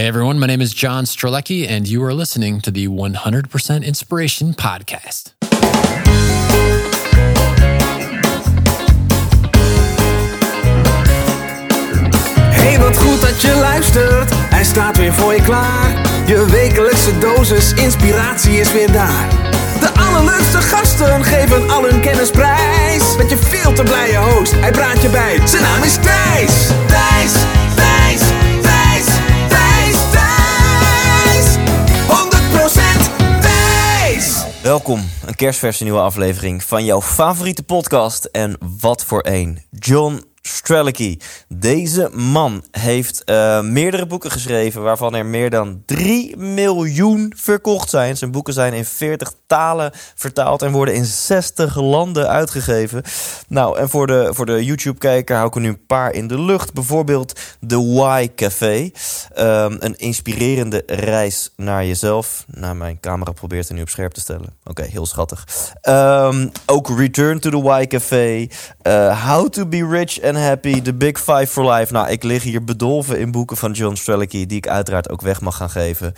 Hey everyone, my name is John Strelecky, and you are listening to the 100% Inspiration Podcast. Hey, wat goed dat je luistert. Hij staat weer voor je klaar. Je wekelijkse dosis inspiratie is weer daar. De allerleukste gasten geven al hun kennis prijs. Met je veel te blije host, hij praat je bij. Zijn naam is Thijs. Thijs, Welkom, een kerstverse nieuwe aflevering van jouw favoriete podcast. En wat voor een, John Strelicky. Deze man heeft uh, meerdere boeken geschreven, waarvan er meer dan 3 miljoen verkocht zijn. Zijn boeken zijn in 40 talen vertaald en worden in 60 landen uitgegeven. Nou, en voor de, voor de YouTube-kijker hou ik er nu een paar in de lucht. Bijvoorbeeld The Why Café. Um, een inspirerende reis naar jezelf. Nou, mijn camera probeert er nu op scherp te stellen. Oké, heel schattig. Um, ook Return to the Why Café. Uh, How to be rich happy. The Big Five for Life. Nou, ik lig hier bedolven in boeken van John Strelicky... die ik uiteraard ook weg mag gaan geven.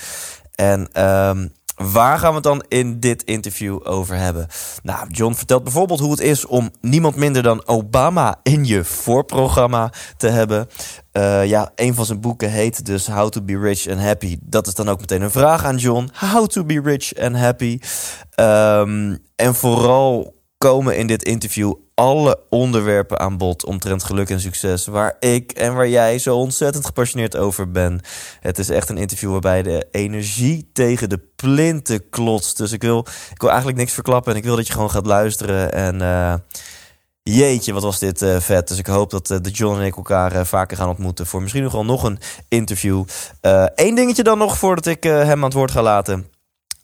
En... Um, Waar gaan we het dan in dit interview over hebben? Nou, John vertelt bijvoorbeeld hoe het is om niemand minder dan Obama in je voorprogramma te hebben. Uh, ja, een van zijn boeken heet dus How to be rich and happy. Dat is dan ook meteen een vraag aan John. How to be rich and happy. Um, en vooral komen in dit interview alle onderwerpen aan bod omtrent geluk en succes. Waar ik en waar jij zo ontzettend gepassioneerd over ben. Het is echt een interview waarbij de energie tegen de plinten klotst. Dus ik wil, ik wil eigenlijk niks verklappen. En ik wil dat je gewoon gaat luisteren. En uh, jeetje, wat was dit uh, vet. Dus ik hoop dat uh, de John en ik elkaar vaker gaan ontmoeten. Voor misschien nog wel nog een interview. Eén dingetje dan nog voordat ik hem aan het woord ga laten.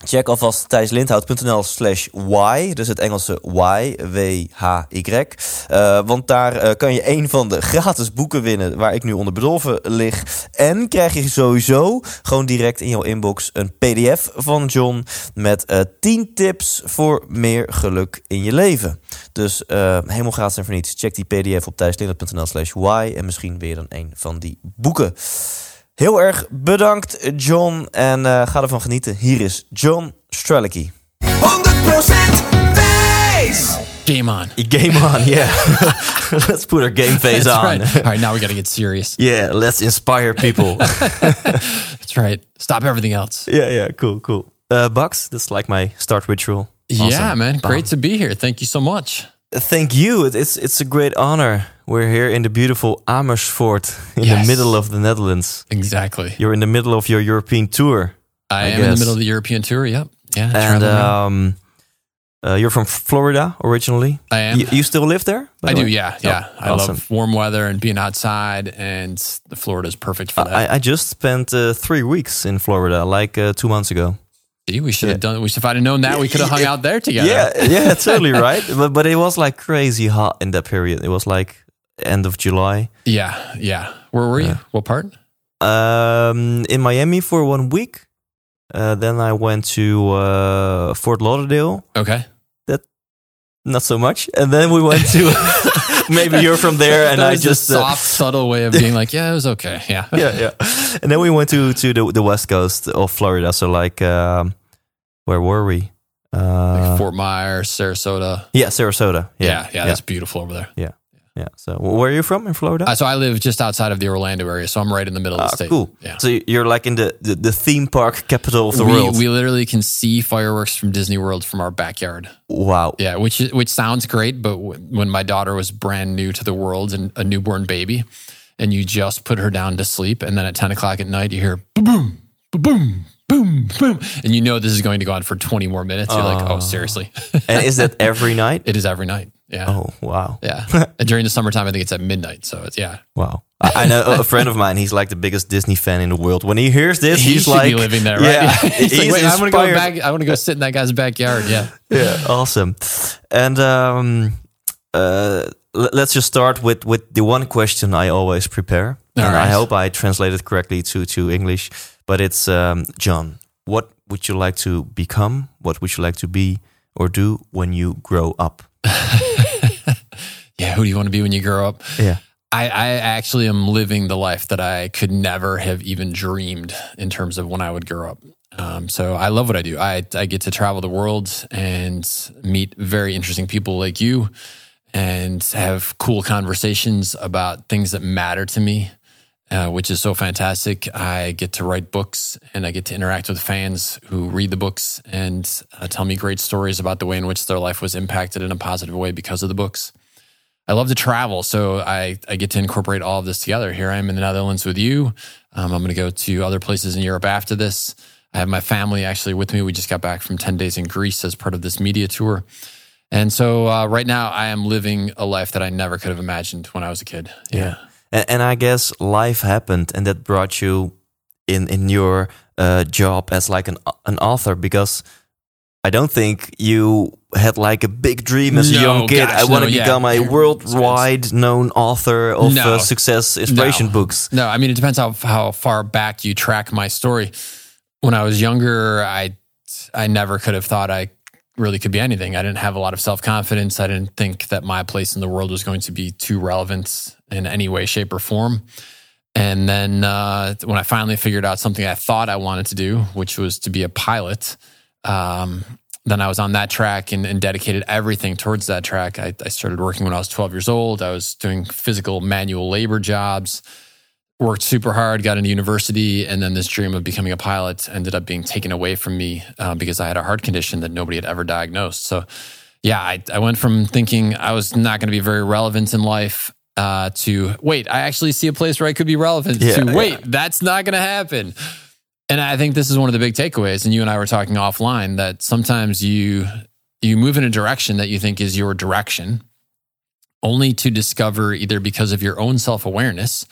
Check alvast thijslindhout.nl slash why. Dus het Engelse why, W-H-Y. Uh, want daar uh, kan je een van de gratis boeken winnen... waar ik nu onder bedolven lig. En krijg je sowieso gewoon direct in jouw inbox... een pdf van John met uh, 10 tips voor meer geluk in je leven. Dus helemaal gratis en voor niets. Check die pdf op thijslindhout.nl slash why. En misschien weer dan een van die boeken. Heel erg bedankt, John. En uh, ga ervan genieten. Hier is John Strelicky. 100% Thijs! Game on. Game on, yeah. let's put our game face That's on. right. All right, now we got to get serious. Yeah, let's inspire people. That's right. Stop everything else. yeah, yeah, cool, cool. Uh, Bucks, that's like my start ritual. Yeah, man. Bam. Great to be here. Thank you so much. Thank you. It's it's a great honor. We're here in the beautiful Amersfoort, in Yes. the middle of the Netherlands. Exactly. You're in the middle of your European tour, I, I am in the middle of the European tour. Yep. Yeah. and um, uh, you're from Florida originally. I am. You, you still live there? I the do. Yeah. Yeah. Oh, I awesome. love warm weather and being outside, and the Florida is perfect for that. I, I just spent uh, three weeks in Florida, like uh, two months ago. See, we should have done. We should, if I'd have known that, we could have hung out there together. Yeah, yeah, totally right. But but it was like crazy hot in that period. It was like end of July. Yeah. Yeah. Where were you? What part? Um, in Miami for one week. Uh, then I went to uh, Fort Lauderdale. Okay. That not so much. And then we went to maybe you're from there, and I just a uh, soft, subtle way of being like, yeah, it was okay. Yeah. yeah, yeah. And then we went to to the the west coast of Florida. So like, um, where were we? Uh, Like Fort Myers, Sarasota. yeah, Sarasota. Yeah. Yeah, Yeah. That's beautiful over there. yeah. So where are you from in Florida? Uh, so I live just outside of the Orlando area, so I'm right in the middle of Ah, the state. cool. Yeah. So you're like in the, the, the theme park capital of the we, world. we literally can see fireworks from Disney World from our backyard. wow. Yeah, which which sounds great, but w- when my daughter was brand new to the world and a newborn baby, and you just put her down to sleep, and then at ten o'clock at night you hear boom, boom, boom, boom, boom, and you know this is going to go on for twenty more minutes. You're like, oh, seriously? And is that every night? it is every night. Yeah, Oh, wow. yeah. and during the summertime, I think it's at midnight. So it's yeah. Wow. I, I know a friend of mine, he's like the biggest Disney fan in the world. When he hears this, He he's should like be living there, right? Yeah. He's like, wait, I want to go back. I want to go sit in that guy's backyard. Yeah. Yeah, awesome. And um, uh, let's just start with, with the one question I always prepare. All and I hope I translated correctly to, to English. But it's um, John, what would you like to become? What would you like to be or do when you grow up? Yeah. Who do you want to be when you grow up? Yeah. I, I actually am living the life that I could never have even dreamed in terms of when I would grow up. Um, so I love what I do. I, I get to travel the world and meet very interesting people like you and have cool conversations about things that matter to me, uh, which is so fantastic. I get to write books and I get to interact with fans who read the books and uh, tell me great stories about the way in which their life was impacted in a positive way because of the books. I love to travel, so I, I get to incorporate all of this together. Here I am in the Netherlands with you. Um, I'm going to go to other places in Europe after this. I have my family actually with me. We just got back from 10 days in Greece as part of this media tour. And so uh, right now I am living a life that I never could have imagined when I was a kid. Yeah. And, and I guess life happened and that brought you in, in your uh, job as like an, an author because I don't think you had like a big dream as No, a young kid. gosh, I want to no, yeah. become a worldwide known author of No. uh, success inspiration books. No, I mean it depends how how far back you track my story. When I was younger, I I never could have thought I really could be anything. I didn't have a lot of self confidence. I didn't think that my place in the world was going to be too relevant in any way, shape, or form. And then uh, when I finally figured out something I thought I wanted to do, which was to be a pilot, um, then I was on that track and, and dedicated everything towards that track. I, I started working when I was 12 years old. I was doing physical manual labor jobs, worked super hard, got into university, and then this dream of becoming a pilot ended up being taken away from me uh, because I had a heart condition that nobody had ever diagnosed. So, yeah, I, I went from thinking I was not going to be very relevant in life uh, to wait, I actually see a place where I could be relevant. Yeah, to yeah. wait, that's not going to happen. And I think this is one of the big takeaways. And you and I were talking offline that sometimes you you move in a direction that you think is your direction, only to discover either because of your own self awareness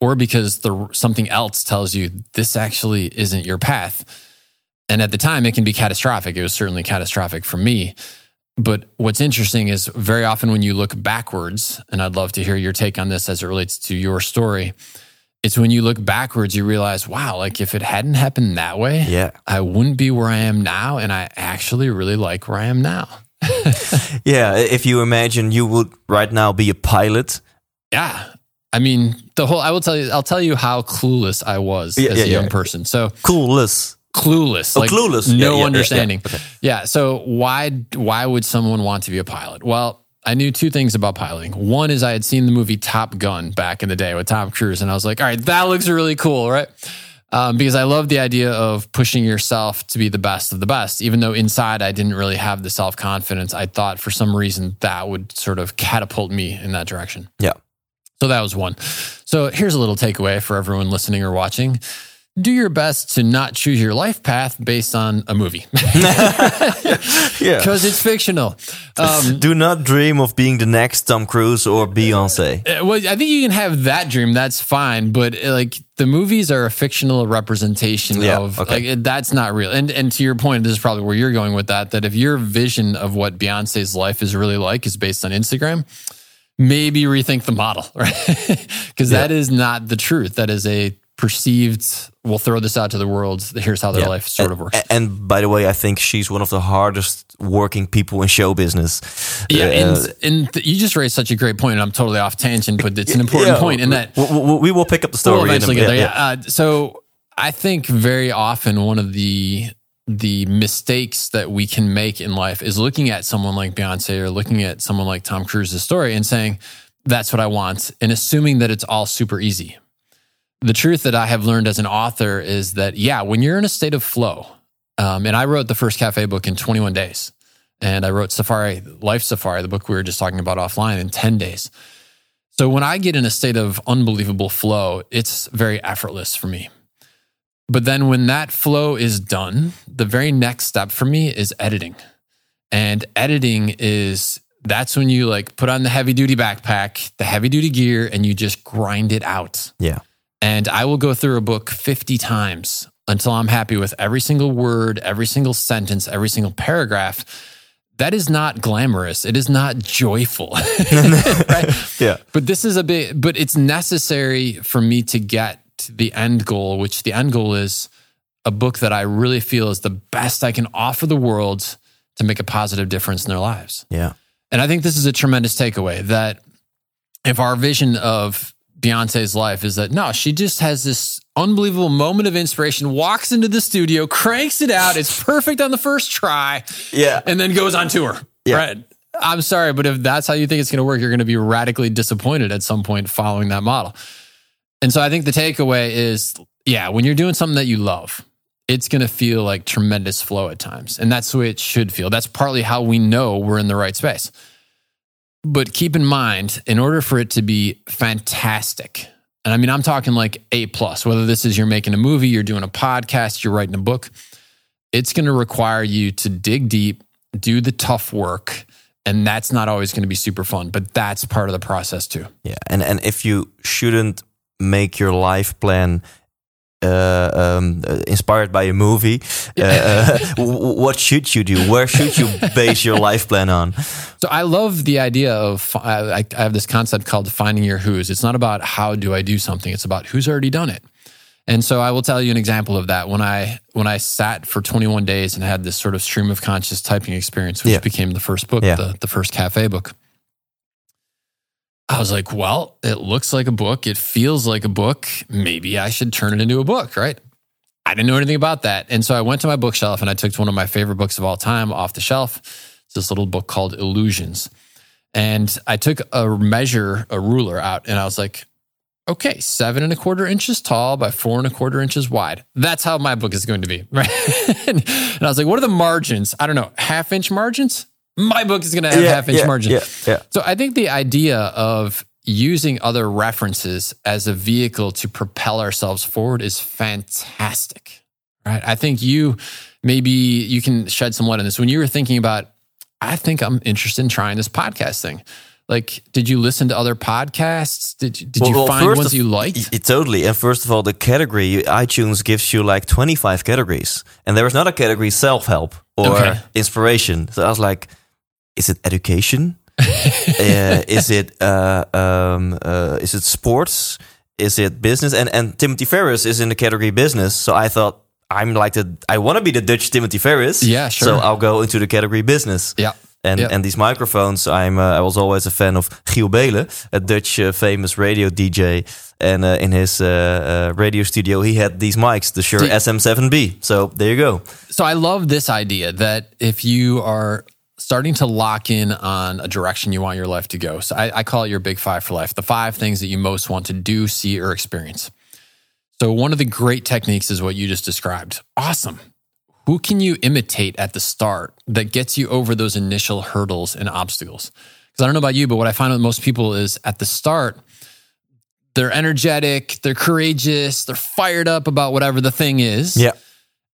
or because the something else tells you this actually isn't your path. And at the time, it can be catastrophic. It was certainly catastrophic for me. But what's interesting is very often when you look backwards, and I'd love to hear your take on this as it relates to your story. It's when you look backwards, you realize, wow, like if it hadn't happened that way, Yeah. I wouldn't be where I am now. And I actually really like where I am now. Yeah. If you imagine you would right now be a pilot. Yeah. I mean, the whole, I will tell you, I'll tell you how clueless I was Yeah, as yeah, a young yeah. person. So Clueless. clueless, Oh, like clueless. No understanding. yeah. Yeah, Okay. So why, why would someone want to be a pilot? Well, I knew two things about piloting. One is I had seen the movie Top Gun back in the day with Tom Cruise, and I was like, all right, that looks really cool, right? Um, because I love the idea of pushing yourself to be the best of the best. Even though inside I didn't really have the self confidence, I thought for some reason that would sort of catapult me in that direction. Yeah. So that was one. So here's a little takeaway for everyone listening or watching. Do your best to not choose your life path based on a movie Yeah. because it's fictional. Um, Do not dream of being the next Tom Cruise or Beyonce. Uh, well, I think you can have that dream. That's fine, but uh, like the movies are a fictional representation Yeah, of okay. like that's not real. And and to your point, this is probably where you're going with that. That if your vision of what Beyonce's life is really like is based on Instagram, maybe rethink the model, right? Because that is not the truth. That is a perceived. We'll throw this out to the world. Here's how their Yeah. life sort of works. And by the way, I think she's one of the hardest working people in show business. Yeah, Uh, and, and th- you just raised such a great point, and I'm totally off tangent, but it's an important yeah, point in that we, we- will pick up the story. We'll eventually get there. yeah, Yeah. Uh, so I think very often one of the the mistakes that we can make in life is looking at someone like Beyonce or looking at someone like Tom Cruise's story and saying, "That's what I want," and assuming that it's all super easy. The truth that I have learned as an author is that yeah, when you're in a state of flow, um, and I wrote the first cafe book in 21 days, and I wrote Safari Life Safari, the book we were just talking about offline, in 10 days. So when I get in a state of unbelievable flow, it's very effortless for me. But then when that flow is done, the very next step for me is editing. And editing is that's when you like put on the heavy duty backpack, the heavy duty gear, and you just grind it out. Yeah. And I will go through a book 50 times until I'm happy with every single word, every single sentence, every single paragraph. That is not glamorous. It is not joyful. right? Yeah. But this is a bit, but it's necessary for me to get to the end goal, which the end goal is a book that I really feel is the best I can offer the world to make a positive difference in their lives. Yeah. And I think this is a tremendous takeaway that if our vision of Beyonce's life is that no, she just has this unbelievable moment of inspiration, walks into the studio, cranks it out, it's perfect on the first try, Yeah. and then goes on tour. Yeah. Right. I'm sorry, but if that's how you think it's going to work, you're going to be radically disappointed at some point following that model. And so I think the takeaway is yeah, when you're doing something that you love, it's going to feel like tremendous flow at times. And that's the way it should feel. That's partly how we know we're in the right space. But keep in mind, in order for it to be fantastic, and I mean, I'm talking like A plus, whether this is you're making a movie, you're doing a podcast, you're writing a book, it's going to require you to dig deep, do the tough work. And that's not always going to be super fun, but that's part of the process too. Yeah, and and if you shouldn't make your life plan uh, um, uh, inspired by a movie, uh, uh, what should you do? Where should you base your life plan on? So I love the idea of I, I have this concept called finding your who's. It's not about how do I do something; it's about who's already done it. And so I will tell you an example of that. When I when I sat for 21 days and had this sort of stream of conscious typing experience, which Yeah. became the first book, Yeah. the, the first cafe book. I was like, well, it looks like a book. It feels like a book. Maybe I should turn it into a book, right? I didn't know anything about that. And so I went to my bookshelf and I took one of my favorite books of all time off the shelf. It's this little book called Illusions. And I took a measure, a ruler out, and I was like, okay, seven and a quarter inches tall by four and a quarter inches wide. That's how my book is going to be. Right. and I was like, what are the margins? I don't know, half inch margins? My book is going to have half inch yeah, margins. Yeah, yeah. So I think the idea of using other references as a vehicle to propel ourselves forward is fantastic. Right. I think you maybe you can shed some light on this. When you were thinking about, I think I'm interested in trying this podcast thing. Like, did you listen to other podcasts? Did you, did you find ones of- you liked? y- totally. And first of all, the category iTunes gives you like 25 categories, and there is not a category self help or Okay. inspiration. So I was like, is it education? uh, is it uh, um, uh, is it sports? Is it business? And and Timothy Ferriss is in the category business. So I thought I'm like the I want to be the Dutch Timothy Ferriss. Yeah, sure. So. I'll go into the category business. Yeah. And Yeah. and these microphones, I'm uh, I was always a fan of Giel Beelen, a Dutch uh, famous radio DJ, and uh, in his uh, uh, radio studio he had these mics, the Shure Do- SM7B. So there you go. So I love this idea that if you are starting to lock in on a direction you want your life to go, so I, I call it your big five for life, the five things that you most want to do, see, or experience. So one of the great techniques is what you just described. Awesome. Who can you imitate at the start that gets you over those initial hurdles and obstacles? Because I don't know about you, but what I find with most people is at the start, they're energetic, they're courageous, they're fired up about whatever the thing is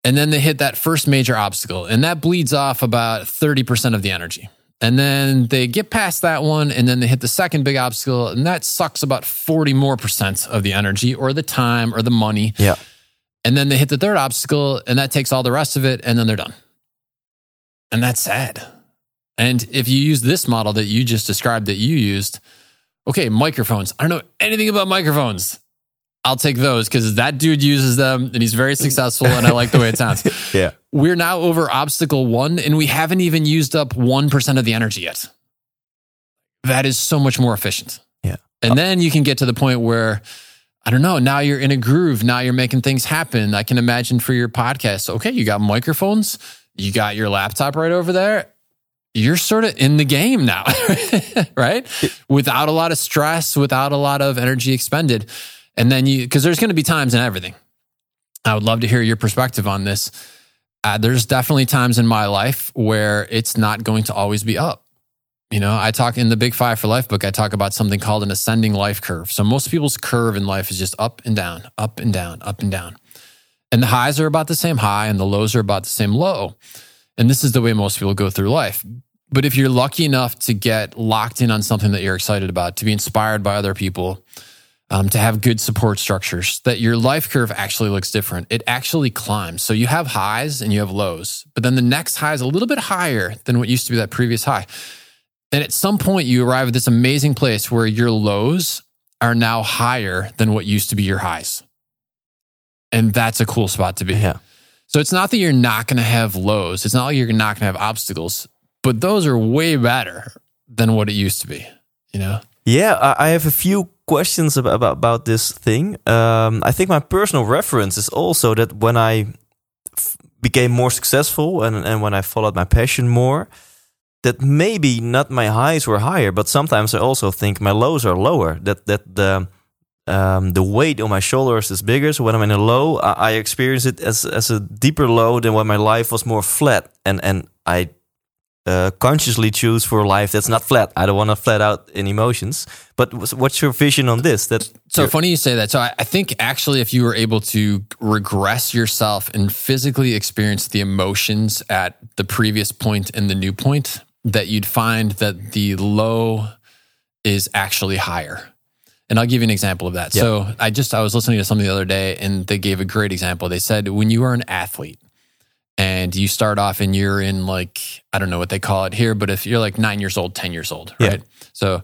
and then they hit that first major obstacle and that bleeds off about 30% of the energy. And then they get past that one and then they hit the second big obstacle and that sucks about 40 more percent of the energy or the time or the money. Yeah. and then they hit the third obstacle and that takes all the rest of it and then they're done. And that's sad. And if you use this model that you just described that you used okay microphones. I don't know anything about microphones I'll take those because that dude uses them and he's very successful and I like the way it sounds. Yeah. We're now over obstacle one and we haven't even used up 1% of the energy yet. That is so much more efficient. Yeah. And then you can get to the point where, I don't know, now you're in a groove. Now you're making things happen. I can imagine for your podcast, okay, you got microphones, you got your laptop right over there. You're sort of in the game now, right? Without a lot of stress, without a lot of energy expended. And then you, because there's going to be times in everything. I would love to hear your perspective on this. Uh, there's definitely times in my life where it's not going to always be up. You know, I talk in the Big Five for Life book, I talk about something called an ascending life curve. So most people's curve in life is just up and down, up and down, up and down. And the highs are about the same high and the lows are about the same low. And this is the way most people go through life. But if you're lucky enough to get locked in on something that you're excited about, to be inspired by other people, um, to have good support structures, that your life curve actually looks different. It actually climbs. So you have highs and you have lows, but then the next high is a little bit higher than what used to be that previous high. And at some point, you arrive at this amazing place where your lows are now higher than what used to be your highs. And that's a cool spot to be. Yeah. So it's not that you're not going to have lows. It's not like you're not going to have obstacles, but those are way better than what it used to be, you know? Yeah, I, have a few questions about about, this thing. Um, I think my personal reference is also that when I became more successful and and when I followed my passion more, that maybe not my highs were higher, but sometimes I also think my lows are lower. That that the um, the weight on my shoulders is bigger. So when I'm in a low, I, I experience it as as a deeper low than when my life was more flat. And and I uh, consciously choose for a life that's not flat. I don't want to flat out in emotions. But what's- your vision on this? That So funny you say that. So I, I think actually, if you were able to regress yourself and physically experience the emotions at the previous point and the new point, that you'd find that the low is actually higher. And I'll give you an example of that. So I just I was listening to something the other day, and they gave a great example. They said when you are an athlete and you start off and you're in like I don't know what they call it here, but if you're like nine years old, ten years old, Yeah. right? So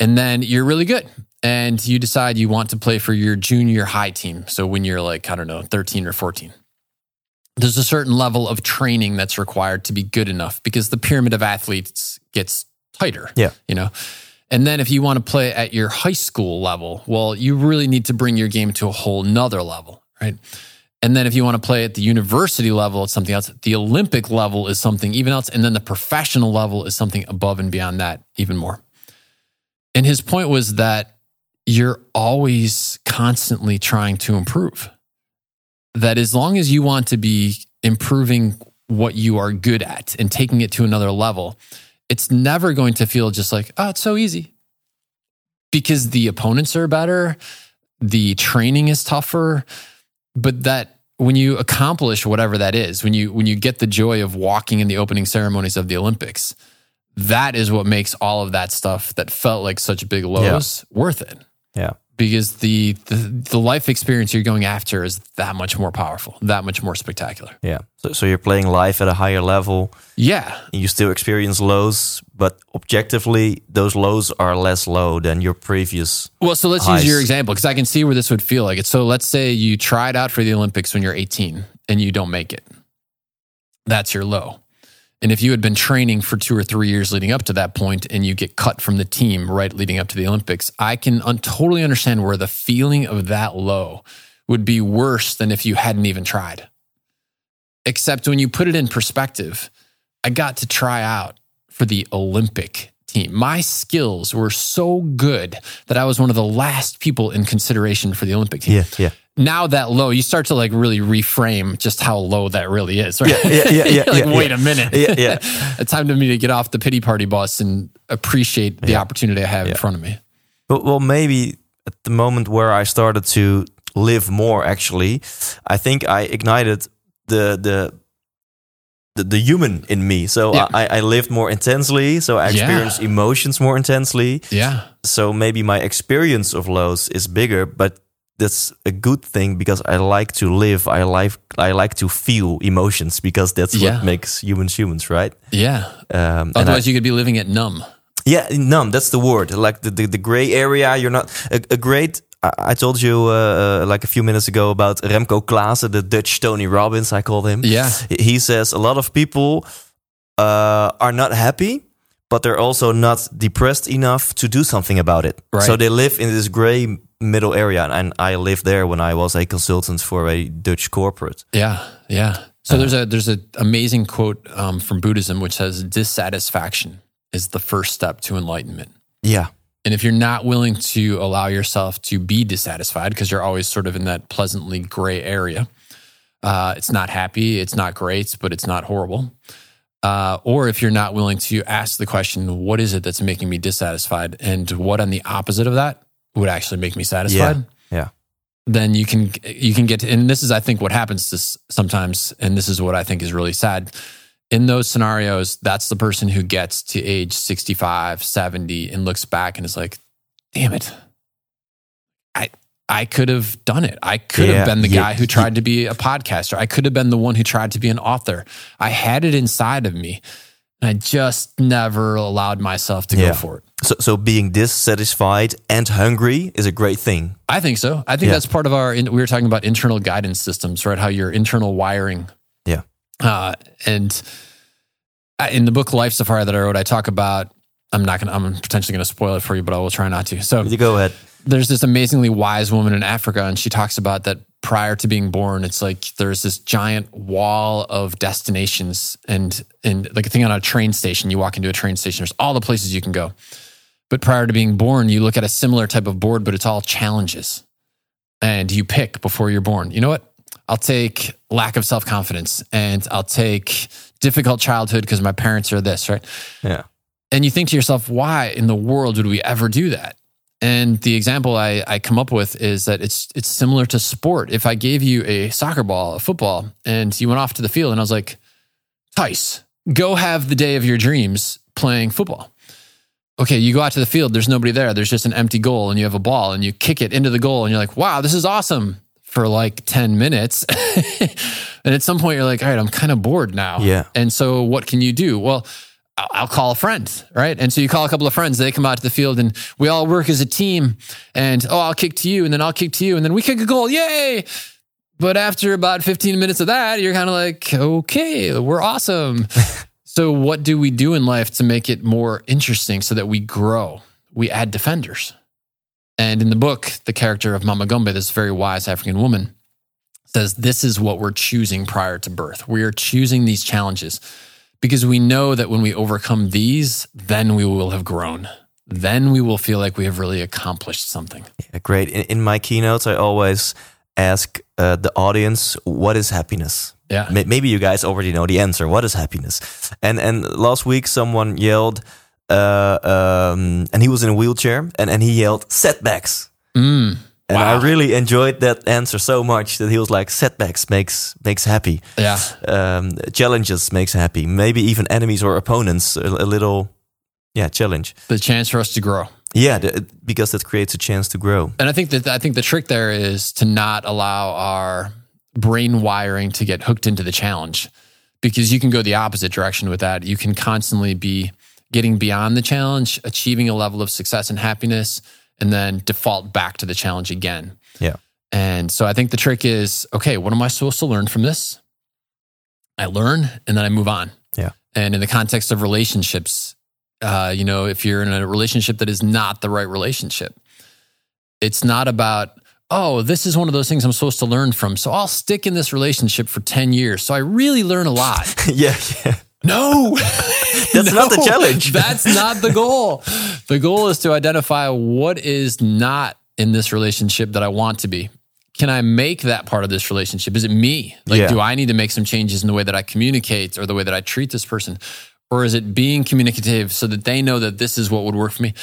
and then you're really good and you decide you want to play for your junior high team. So when you're like, I don't know, 13 or 14, there's a certain level of training that's required to be good enough because the pyramid of athletes gets tighter. Yeah. You know, and then if you want to play at your high school level, well, you really need to bring your game to a whole nother level, right? And then if you want to play at the university level, it's something else. The Olympic level is something even else. And then the professional level is something above and beyond that, even more. And his point was that you're always constantly trying to improve. That as long as you want to be improving what you are good at and taking it to another level, it's never going to feel just like, oh, it's so easy. Because the opponents are better, the training is tougher, but that when you accomplish whatever that is, when you when you get the joy of walking in the opening ceremonies of the Olympics, that is what makes all of that stuff that felt like such big lows worth it. Yeah, because the, the the life experience you're going after is that much more powerful, that much more spectacular. yeah. So, so you're playing life at a higher level. Yeah, You still experience lows, but objectively, those lows are less low than your previous. Well, so let's Highs. use your example because I can see where this would feel like it. So let's say you tried out for the Olympics when you're 18 and you don't make it. That's your low. And if you had been training for two or three years leading up to that point and you get cut from the team right leading up to the Olympics, I can un- totally understand where the feeling of that low would be worse than if you hadn't even tried. Except when you put it in perspective, I got to try out for the Olympic team. My skills were so good that I was one of the last people in consideration for the Olympic team. Yeah, yeah. Now that low, you start to like really reframe just how low that really is. Right? Yeah, yeah, yeah, yeah, like, yeah, wait yeah. a minute. Yeah, yeah. it's time to me to get off the pity party bus and appreciate the Yeah. opportunity I have in front of me. But well, maybe at the moment where I started to live more, actually, I think I ignited the the the, the human in me. So Yeah. I, I lived more intensely. So I Yeah. experienced emotions more intensely. Yeah. So maybe my experience of lows is bigger, but that's a good thing because I like to live. I like I like to feel emotions because that's Yeah. what makes humans humans, right? Yeah. Um, and I- Otherwise, you could be living at numb. yeah, numb. That's the word. Like the the, the gray area. You're not a, a great. I, I told you uh, uh, like a few minutes ago about Remco Claassen, the Dutch Tony Robbins. I called him. Yeah. He says a lot of people uh, are not happy, but they're also not depressed enough to do something about it. Right. So they live in this gray middle area, and I lived there when I was a consultant for a Dutch corporate. Yeah, yeah. So there's a there's an amazing quote um, from Buddhism which says dissatisfaction is the first step to enlightenment. Yeah, And if you're not willing to allow yourself to be dissatisfied because you're always sort of in that pleasantly gray area, uh, it's not happy, it's not great, but it's not horrible. Uh, or if you're not willing to ask the question, what is it that's making me dissatisfied, and what on the opposite of that would actually make me satisfied? yeah, yeah. then you can you can get to, and this is I think what happens to sometimes and this is what I think is really sad. In those scenarios that's the person who gets to age 65 70 and looks back and is like damn it. I I could have done it. I could Yeah, have been the yeah, guy who tried to be a podcaster. I could have been the one who tried to be an author. I had it inside of me. And I just never allowed myself to Yeah. go for it So, so being dissatisfied and hungry is a great thing. I think so. I think Yeah. that's part of our. We were talking about internal guidance systems, right? How your internal wiring. Yeah. Uh, and in the book Life Safari that I wrote, I talk about I'm not gonna. I'm potentially gonna spoil it for you, but I will try not to. So You go ahead. there's this amazingly wise woman in Africa, and she talks about that prior to being born, it's like there's this giant wall of destinations, and and like a thing on a train station. You walk into a train station, there's all the places you can go. But prior to being born, you look at a similar type of board, but it's all challenges, and you pick before you're born. You know what? I'll take lack of self confidence, and I'll take difficult childhood because my parents are this, right? Yeah. And you think to yourself, why in the world would we ever do that? And the example I, I come up with is that it's it's similar to sport. If I gave you a soccer ball, a football, and you went off to the field and I was like, Thijs, go have the day of your dreams playing football. Okay, you go out to the field, there's nobody there. There's just an empty goal, and you have a ball, and you kick it into the goal, and you're like, wow, this is awesome for like 10 minutes. and at some point, you're like, all right, I'm kind of bored now. Yeah. And so what can you do? Well, I'll I'll call a friend, right? And so you call a couple of friends, they come out to the field and we all work as a team. And oh, I'll kick to you, and then I'll kick to you, and then we kick a goal. Yay. But after about 15 minutes of that, you're kind of like, okay, we're awesome. so, what do we do in life to make it more interesting so that we grow? We add defenders. And in the book, the character of Mama Gombe, this very wise African woman, says this is what we're choosing prior to birth. We are choosing these challenges because we know that when we overcome these, then we will have grown. Then we will feel like we have really accomplished something. Yeah, great. In, in my keynotes, I always ask uh, the audience, "What is happiness?" Yeah. May- Maybe you guys already know the answer. What is happiness? And and last week, someone yelled, uh, um, and he was in a wheelchair, and and he yelled setbacks. Mm, And Wow. I really enjoyed that answer so much that he was like, setbacks makes makes happy. yeah. Um, challenges makes happy. Maybe even enemies or opponents, a, a little, yeah, challenge. The chance for us to grow. Yeah, the, because that creates a chance to grow. And I think that I think the trick there is to not allow our brain wiring to get hooked into the challenge because you can go the opposite direction with that. You can constantly be getting beyond the challenge, achieving a level of success and happiness, and then default back to the challenge again. Yeah. And so I think the trick is okay, what am I supposed to learn from this? I learn and then I move on. Yeah. And in the context of relationships, uh, you know, if you're in a relationship that is not the right relationship, it's not about, oh, this is one of those things I'm supposed to learn from. So I'll stick in this relationship for 10 years. So I really learn a lot. yeah, yeah. No, That's not the challenge. That's not the goal. The goal is to identify what is not in this relationship that I want to be. Can I make that part of this relationship? Is it me? Like, Yeah. do I need to make some changes in the way that I communicate or the way that I treat this person? Or is it being communicative so that they know that this is what would work for me?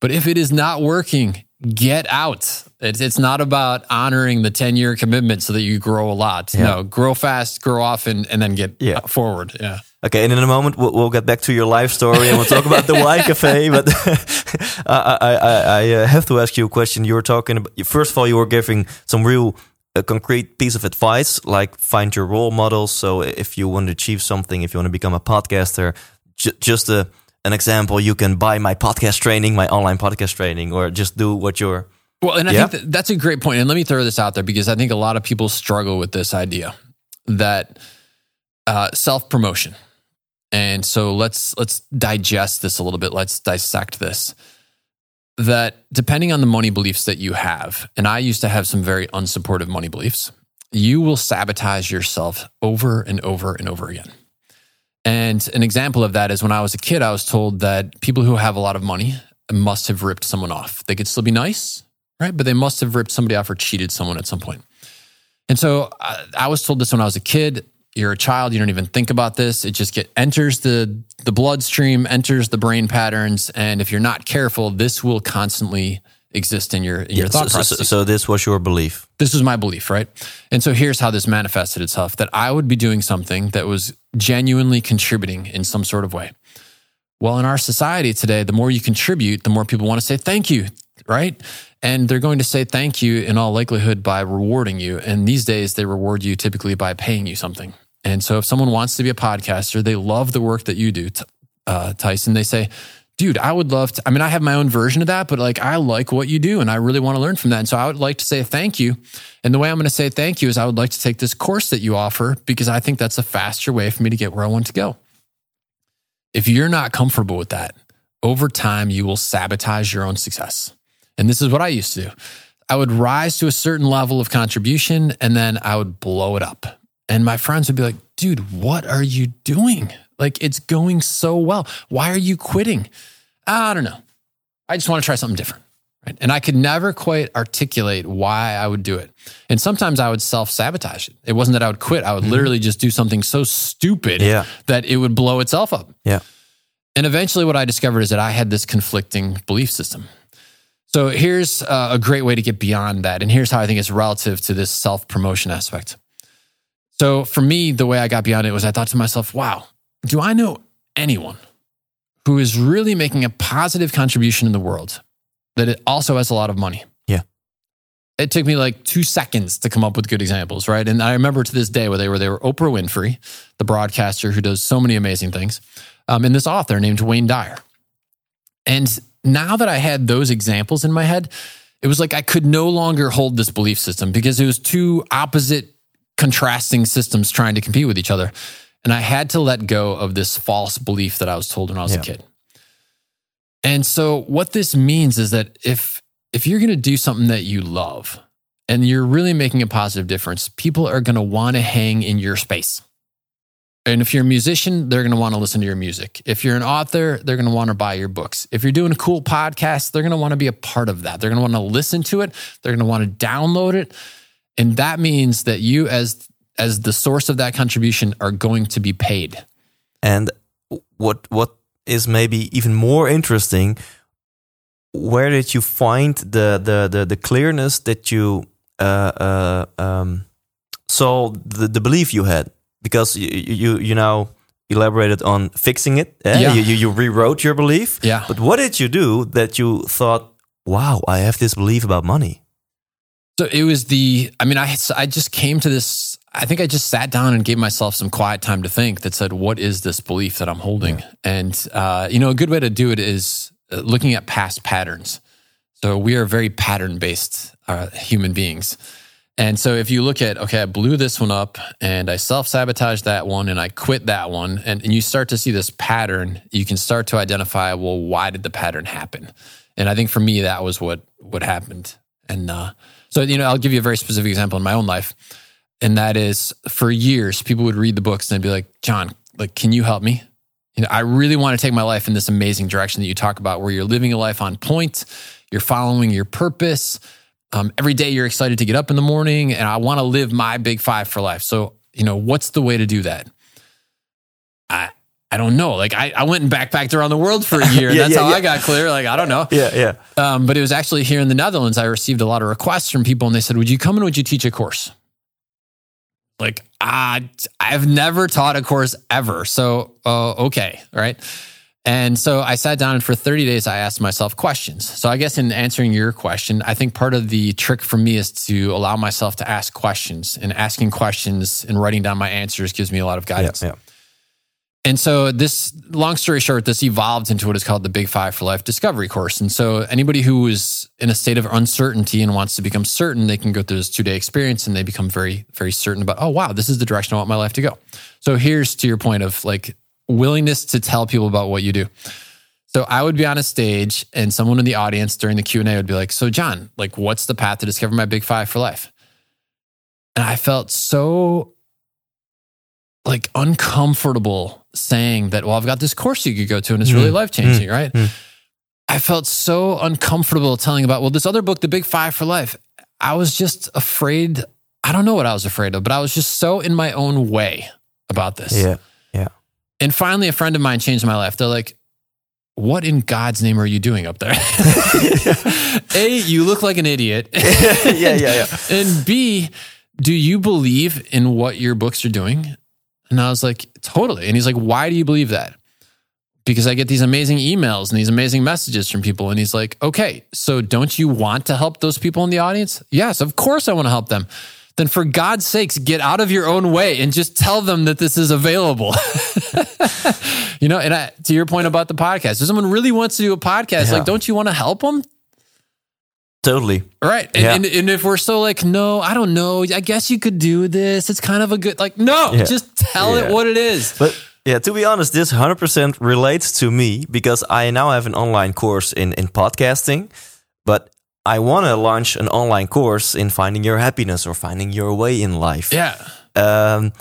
But if it is not working, get out. It's, it's not about honoring the 10 year commitment so that you grow a lot. No, grow fast, grow often, and then get Yeah. forward. Yeah. Okay, and in a moment we'll, we'll get back to your life story and we'll talk about the Why Cafe. But I, I, I, I uh, have to ask you a question. You were talking about first of all, you were giving some real a concrete piece of advice, like find your role models. So if you want to achieve something, if you want to become a podcaster, ju- just a an example, you can buy my podcast training, my online podcast training, or just do what you're. Well, and I Yeah. think that that's a great point. And let me throw this out there because I think a lot of people struggle with this idea that uh, self promotion. And so let's let's digest this a little bit. Let's dissect this. That depending on the money beliefs that you have, and I used to have some very unsupportive money beliefs, you will sabotage yourself over and over and over again. And an example of that is when I was a kid, I was told that people who have a lot of money must have ripped someone off. They could still be nice, right? But they must have ripped somebody off or cheated someone at some point. And so I, I was told this when I was a kid. You're a child, you don't even think about this. It just get enters the the bloodstream, enters the brain patterns, and if you're not careful, this will constantly exist in your in your thought so, process so this was your belief. this was my belief, right? And so here's how this manifested itself that I would be doing something that was genuinely contributing in some sort of way. Well, in our society today, the more you contribute, the more people want to say thank you, right? And they're going to say thank you in all likelihood by rewarding you. And these days, they reward you typically by paying you something. And so if someone wants to be a podcaster, they love the work that you do, uh, Tyson. They say, dude, I would love to. I mean, I have my own version of that, but like, I like what you do and I really want to learn from that. And so I would like to say thank you. And the way I'm going to say thank you is I would like to take this course that you offer because I think that's a faster way for me to get where I want to go. If you're not comfortable with that, over time, you will sabotage your own success. And this is what I used to do. I would rise to a certain level of contribution and then I would blow it up. And my friends would be like, dude, what are you doing? Like, it's going so well. Why are you quitting? I don't know. I just want to try something different. Right? And I could never quite articulate why I would do it. And sometimes I would self sabotage it. It wasn't that I would quit, I would mm-hmm. literally just do something so stupid yeah. that it would blow itself up. Yeah. And eventually, what I discovered is that I had this conflicting belief system. So here's a great way to get beyond that. And here's how I think it's relative to this self promotion aspect. So for me, the way I got beyond it was I thought to myself, wow, do I know anyone who is really making a positive contribution in the world that it also has a lot of money? Yeah. It took me like two seconds to come up with good examples, right? And I remember to this day where they were they were Oprah Winfrey, the broadcaster who does so many amazing things, um, and this author named Wayne Dyer. And now that I had those examples in my head, it was like I could no longer hold this belief system because it was two opposite contrasting systems trying to compete with each other. And I had to let go of this false belief that I was told when I was yeah. a kid. And so what this means is that if if you're going to do something that you love and you're really making a positive difference, people are going to want to hang in your space. And if you're a musician, they're going to want to listen to your music. If you're an author, they're going to want to buy your books. If you're doing a cool podcast, they're going to want to be a part of that. They're going to want to listen to it. They're going to want to download it. And that means that you as as the source of that contribution are going to be paid. And what what is maybe even more interesting, where did you find the the the, the clearness that you uh, uh, um, saw the, the belief you had? because you you, you now elaborated on fixing it. Eh? Yeah. You, you, you rewrote your belief. Yeah. But what did you do that you thought, wow, I have this belief about money? So it was the, I mean, I, I just came to this, I think I just sat down and gave myself some quiet time to think that said, what is this belief that I'm holding? Yeah. And, uh, you know, a good way to do it is uh, looking at past patterns. So we are very pattern based uh, human beings. And so if you look at, okay, I blew this one up and I self sabotaged that one and I quit that one, and, and you start to see this pattern, you can start to identify, well, why did the pattern happen? And I think for me, that was what what happened. And uh, so, you know, I'll give you a very specific example in my own life. And that is for years, people would read the books and they'd be like, John, like, can you help me? You know, I really want to take my life in this amazing direction that you talk about where you're living a life on point, you're following your purpose um, every day you're excited to get up in the morning and I want to live my big five for life. So, you know, what's the way to do that? I, I don't know. Like I, I went and backpacked around the world for a year. yeah, that's yeah, how yeah. I got clear. Like, I don't know. Yeah. Yeah. Um, but it was actually here in the Netherlands. I received a lot of requests from people and they said, would you come and would you teach a course? Like, uh, I've never taught a course ever. So, uh, okay. Right. And so I sat down and for 30 days, I asked myself questions. So I guess in answering your question, I think part of the trick for me is to allow myself to ask questions and asking questions and writing down my answers gives me a lot of guidance. Yeah, yeah. And so this long story short, this evolved into what is called the Big Five for Life Discovery course. And so anybody who is in a state of uncertainty and wants to become certain, they can go through this two day experience and they become very, very certain about, oh wow, this is the direction I want my life to go. So here's to your point of like willingness to tell people about what you do. So I would be on a stage and someone in the audience during the Q&A would be like, "So John, like what's the path to discover my big 5 for life?" And I felt so like uncomfortable saying that, "Well, I've got this course you could go to and it's really mm. life-changing, mm. right?" Mm. I felt so uncomfortable telling about, "Well, this other book, The Big 5 for Life." I was just afraid, I don't know what I was afraid of, but I was just so in my own way about this. Yeah. Yeah. And finally, a friend of mine changed my life. They're like, what in God's name are you doing up there? a, you look like an idiot. yeah, yeah, yeah. And B, do you believe in what your books are doing? And I was like, totally. And he's like, why do you believe that? Because I get these amazing emails and these amazing messages from people. And he's like, okay, so don't you want to help those people in the audience? Yes, of course I want to help them then for God's sakes, get out of your own way and just tell them that this is available. you know, and I, to your point about the podcast, if someone really wants to do a podcast, yeah. like, don't you want to help them? Totally. Right. And, yeah. and, and, if we're so like, no, I don't know. I guess you could do this. It's kind of a good, like, no, yeah. just tell it what it is. But Yeah, to be honest, this 100% relates to me because I now have an online course in, in podcasting, but I want to launch an online course in finding your happiness or finding your way in life. Yeah. Um,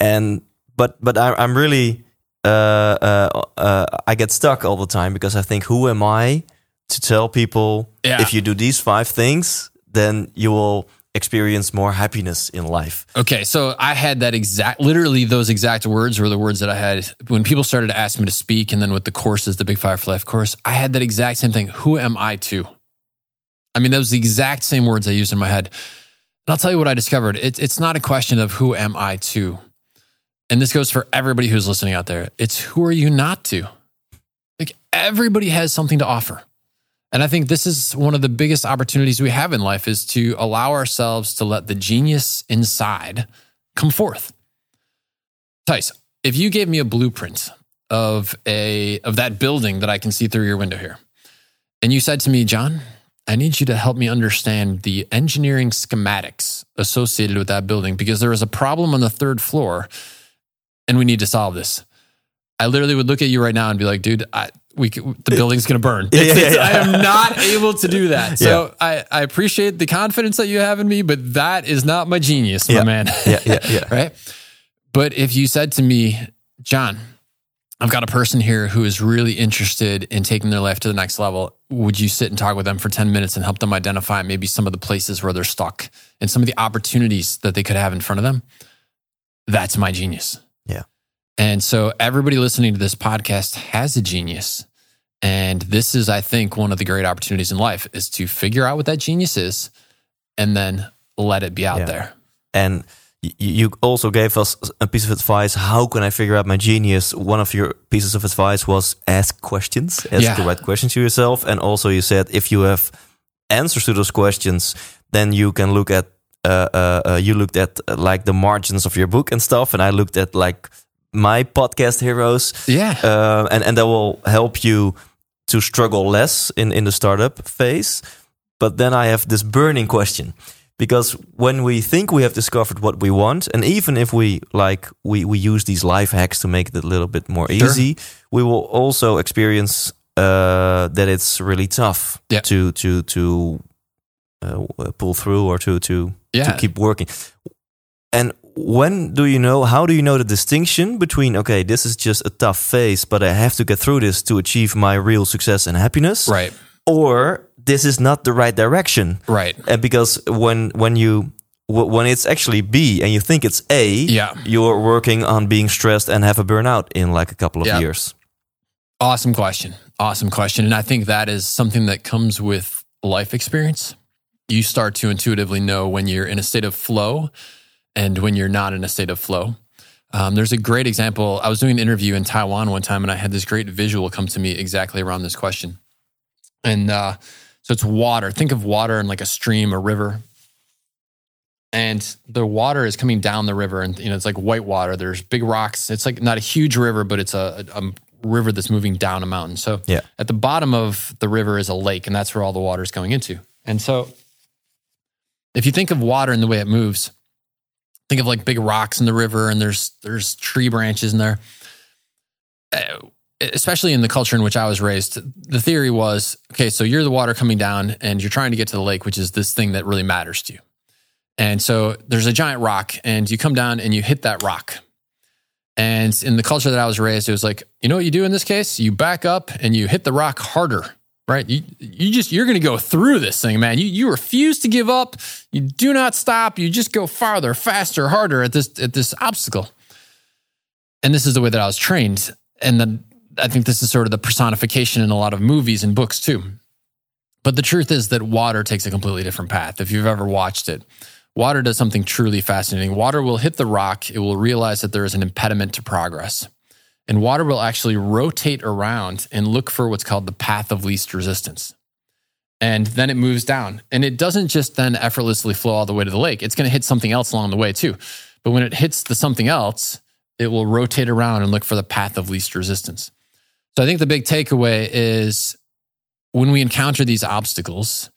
and but but I, I'm really uh, uh, uh, I get stuck all the time because I think, who am I to tell people Yeah. if you do these five things, then you will experience more happiness in life. Okay, so I had that exact, literally those exact words were the words that I had when people started to ask me to speak, and then with the courses, the Big Five for Life course, I had that exact same thing. Who am I to? I mean, those the exact same words I used in my head. And I'll tell you what I discovered. It's it's not a question of who am I to, and this goes for everybody who's listening out there. It's who are you not to? Like everybody has something to offer. And I think this is one of the biggest opportunities we have in life is to allow ourselves to let the genius inside come forth. Thijs, if you gave me a blueprint of a of that building that I can see through your window here, and you said to me, John, I need you to help me understand the engineering schematics associated with that building because there is a problem on the third floor and we need to solve this. I literally would look at you right now and be like, dude, I, we the building's going to burn. Yeah, yeah, yeah. I am not able to do that. So I, I appreciate the confidence that you have in me, but that is not my genius, my man. Yeah, yeah, yeah. right. But if you said to me, John, I've got a person here who is really interested in taking their life to the next level. Would you sit and talk with them for 10 minutes and help them identify maybe some of the places where they're stuck and some of the opportunities that they could have in front of them? That's my genius. Yeah. And so everybody listening to this podcast has a genius. And this is, I think, one of the great opportunities in life is to figure out what that genius is and then let it be out Yeah. there. And you also gave us a piece of advice. How can I figure out my genius? One of your pieces of advice was ask questions, ask Yeah. the right questions to yourself. And also, you said if you have answers to those questions, then you can look at. Uh, uh, uh, you looked at uh, like the margins of your book and stuff, and I looked at like my podcast heroes. Yeah. uh, and and that will help you to struggle less in in the startup phase. But then I have this burning question because when we think we have discovered what we want, and even if we like we we use these life hacks to make it a little bit more Sure. easy, we will also experience uh, that it's really tough Yeah. to to to uh, pull through or to to Yeah. to keep working. And when do you know? How do you know the distinction between okay, this is just a tough phase, but I have to get through this to achieve my real success and happiness, right. or this is not the right direction? Right. And because when when you when it's actually B and you think it's A, Yeah. you're working on being stressed and have a burnout in like a couple of Yeah. years. Awesome question. Awesome question. And I think that is something that comes with life experience. You start to intuitively know when you're in a state of flow and when you're not in a state of flow. Um, there's a great example. I was doing an interview in Taiwan one time and I had this great visual come to me exactly around this question. And uh, so it's water. Think of water in like a stream, a river. And the water is coming down the river and you know it's like white water. There's big rocks. It's like not a huge river, but it's a, a, a river that's moving down a mountain. So Yeah. at the bottom of the river is a lake, and that's where all the water is going into. And so, if you think of water and the way it moves, think of like big rocks in the river, and there's there's tree branches in there. Uh, Especially in the culture in which I was raised, the theory was okay. So you're the water coming down, and you're trying to get to the lake, which is this thing that really matters to you. And so there's a giant rock, and you come down and you hit that rock. And in the culture that I was raised, it was like, you know what you do in this case? You back up and you hit the rock harder, right? You you just you're going to go through this thing, man. You you refuse to give up. You do not stop. You just go farther, faster, harder at this at this obstacle. And this is the way that I was trained. And then I think this is sort of the personification in a lot of movies and books too. But the truth is that water takes a completely different path. If you've ever watched it, water does something truly fascinating. Water will hit the rock, it will realize that there is an impediment to progress. And water will actually rotate around and look for what's called the path of least resistance. And then it moves down. And it doesn't just then effortlessly flow all the way to the lake, it's going to hit something else along the way too. But when it hits the something else, it will rotate around and look for the path of least resistance. So I think the big takeaway is when we encounter these obstacles,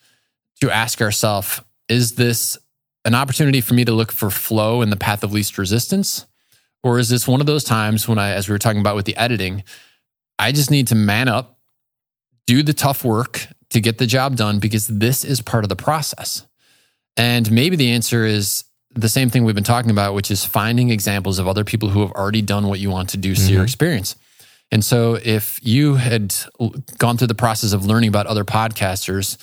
to ask ourselves, is this an opportunity for me to look for flow in the path of least resistance? Or is this one of those times when I, as we were talking about with the editing, I just need to man up, do the tough work to get the job done because this is part of the process. And maybe the answer is the same thing we've been talking about, which is finding examples of other people who have already done what you want to do, see your mm-hmm. experience. And so if you had gone through the process of learning about other podcasters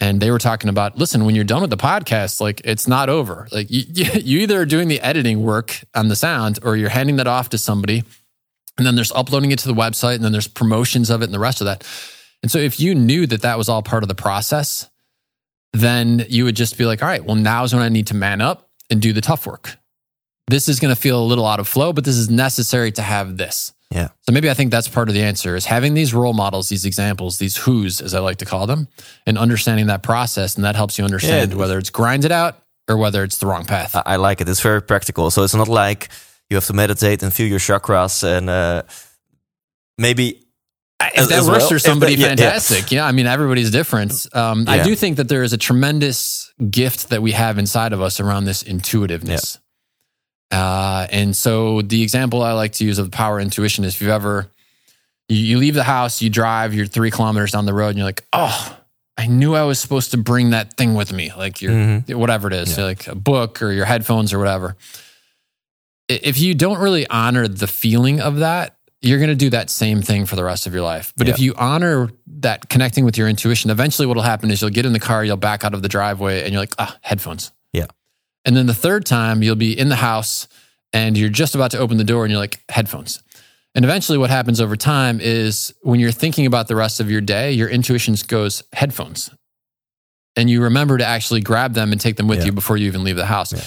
and they were talking about, listen, when you're done with the podcast, like it's not over. Like you, you either are doing the editing work on the sound or you're handing that off to somebody. And then there's uploading it to the website and then there's promotions of it and the rest of that. And so if you knew that that was all part of the process, then you would just be like, all right, well, now's when I need to man up and do the tough work. This is going to feel a little out of flow, but this is necessary to have this. Yeah. So maybe I think that's part of the answer is having these role models, these examples, these who's, as I like to call them, and understanding that process. And that helps you understand Yeah. whether it's grind it out or whether it's the wrong path. I, like it. It's very practical. So it's not like you have to meditate and feel your chakras and uh, maybe if that works well. for somebody, that- yeah, yeah. fantastic. Yeah. I mean, everybody's different. Um, I do think that there is a tremendous gift that we have inside of us around this intuitiveness. Uh, and so the example I like to use of the power intuition is if you've ever, you, you leave the house, you drive, you're three kilometers down the road, and you're like, oh, I knew I was supposed to bring that thing with me, like your Mhm. whatever it is, like a book or your headphones or whatever. If you don't really honor the feeling of that, you're going to do that same thing for the rest of your life. But if you honor that connecting with your intuition, eventually what will happen is you'll get in the car, you'll back out of the driveway, and you're like, ah, headphones. And then the third time, you'll be in the house and you're just about to open the door and you're like, headphones. And eventually, what happens over time is when you're thinking about the rest of your day, your intuition goes, headphones. And you remember to actually grab them and take them with Yeah. you before you even leave the house. Yeah.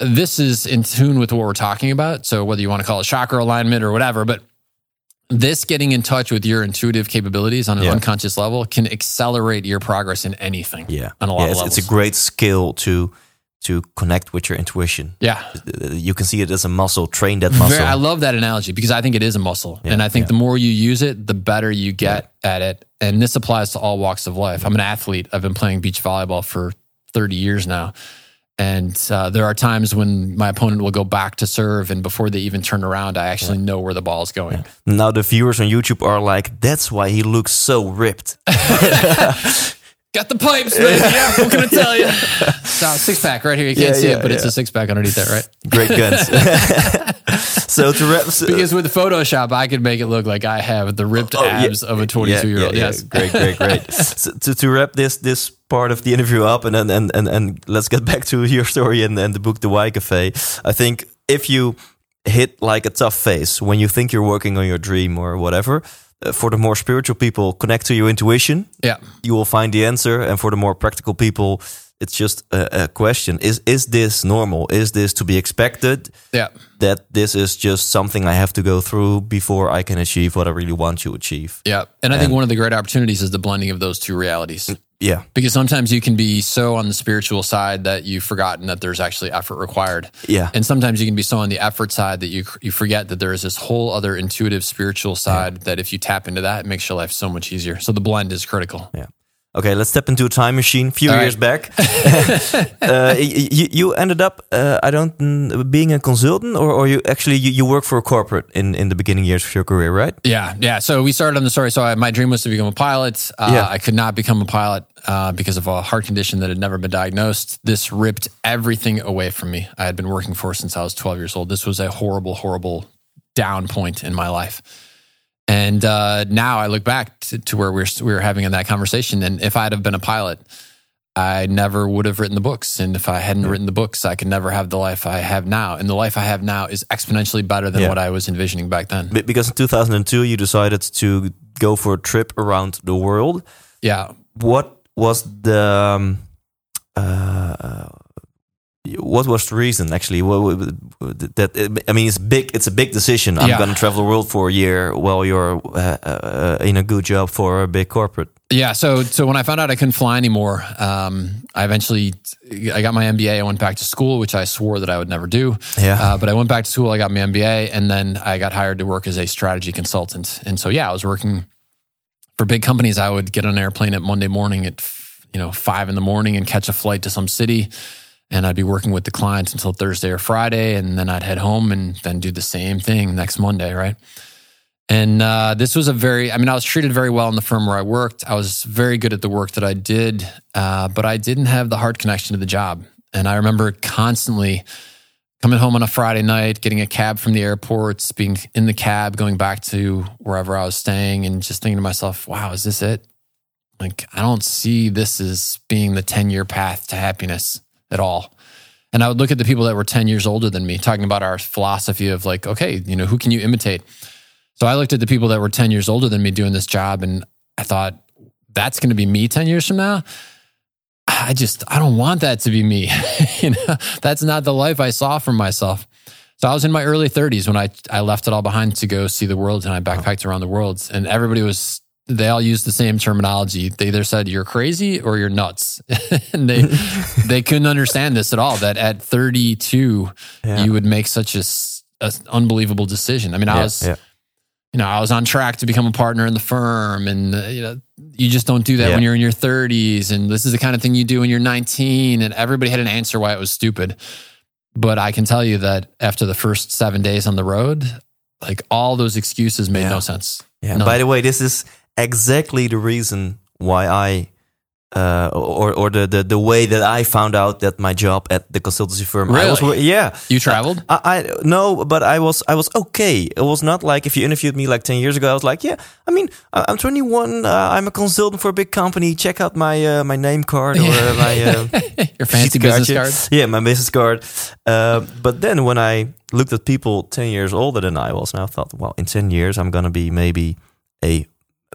This is in tune with what we're talking about. So, whether you want to call it chakra alignment or whatever, but this getting in touch with your intuitive capabilities on an Yeah. unconscious level can accelerate your progress in anything. yeah, On a lot yeah of it's, levels. it's a great skill to to connect with your intuition. Yeah. You can see it as a muscle. Train that muscle. I love that analogy because I think it is a muscle. Yeah, and I think yeah. the more you use it, the better you get at it. And this applies to all walks of life. I'm an athlete. I've been playing beach volleyball for 30 years now. And uh, there are times when my opponent will go back to serve, and before they even turn around, I actually know where the ball is going. now the viewers on YouTube are like, "That's why he looks so ripped." Got the pipes, man. Yeah, what can I tell you? So, six pack right here. You can't Yeah, see yeah, it, but it's a six pack underneath that, right? Great guns. so to wrap, so- Because with Photoshop, I could make it look like I have the ripped Oh, yeah. abs of a 22 year old. Yeah, yeah, Yes. great, great, great. so to, to wrap this this part of the interview up, and then and, and and let's get back to your story and, and the book, The Why Cafe. I think if you hit like a tough phase when you think you're working on your dream or whatever, uh, for the more spiritual people, connect to your intuition. Yeah. You will find the answer, and for the more practical people. It's just a, a question: Is is this normal? Is this to be expected? Yeah. That this is just something I have to go through before I can achieve what I really want to achieve. Yeah. And I think one of the great opportunities is the blending of those two realities. Yeah, Because sometimes you can be so on the spiritual side that you've forgotten that there's actually effort required. yeah. And sometimes you can be so on the effort side that you you forget that there is this whole other intuitive spiritual side that if you tap into that, it makes your life so much easier. So the blend is critical. Okay, let's step into a time machine. A few All years right. back, uh, you, you ended up, uh, I don't, being a consultant, or, or you actually you, you work for a corporate in, in the beginning years of your career, right? Yeah, yeah. So we started on the story. So I, my dream was to become a pilot. Uh, Yeah. I could not become a pilot uh, because of a heart condition that had never been diagnosed. This ripped everything away from me. I had been working for since I was 12 years old. This was a horrible, horrible down point in my life. And uh, now I look back to, to where we were, we were having in that conversation. And if I'd have been a pilot, I never would have written the books. And if I hadn't written the books, I could never have the life I have now. And the life I have now is exponentially better than Yeah. what I was envisioning back then. Because in 2002, you decided to go for a trip around the world. Yeah. What was the um, uh, what was the reason actually? That I mean, it's big. It's a big decision. I'm Yeah. going to travel the world for a year while you're uh, uh, in a good job for a big corporate. Yeah. So, so when I found out I couldn't fly anymore, um, I eventually I got my MBA. I went back to school, which I swore that I would never do. Yeah. Uh, but I went back to school. I got my MBA, and then I got hired to work as a strategy consultant. And so, yeah, I was working for big companies. I would get on an airplane at Monday morning at you know five in the morning and catch a flight to some city. And I'd be working with the clients until Thursday or Friday, and then I'd head home and then do the same thing next Monday, right? And uh, this was a very, I mean, I was treated very well in the firm where I worked. I was very good at the work that I did, uh, but I didn't have the heart connection to the job. And I remember constantly coming home on a Friday night, getting a cab from the airports, being in the cab, going back to wherever I was staying, and just thinking to myself, wow, is this it? Like, I don't see this as being the 10 year path to happiness at all. And I would look at the people that were 10 years older than me, talking about our philosophy of like, okay, you know, who can you imitate? So I looked at the people that were 10 years older than me doing this job and I thought, that's going to be me 10 years from now. I just, I don't want that to be me. you know, that's not the life I saw for myself. So I was in my early 30s when I, I left it all behind to go see the world and I backpacked around the world. And everybody was, they all used the same terminology. They either said you're crazy or you're nuts. and they, they couldn't understand this at all that at 32, Yeah. you would make such a, a unbelievable decision. I mean, I Yeah, was, yeah. you know, I was on track to become a partner in the firm, and uh, you know, you just don't do that when you're in your 30s, and this is the kind of thing you do when you're 19. And everybody had an answer why it was stupid, but I can tell you that after the first seven days on the road, like all those excuses made no sense. Yeah. None. By the way, this is exactly the reason why I, uh, or or the, the the way that I found out that my job at the consultancy firm. I was, Really? yeah. You traveled? I, I no, but I was I was okay. It was not like if you interviewed me like ten years ago. I was like, yeah. I mean, I'm 21. Uh, I'm a consultant for a big company. Check out my uh, my name card or my uh, Your fancy business card? Yeah, my business card. Uh, but then when I looked at people 10 years older than I was, and I thought, well, in 10 years, I'm going to be maybe a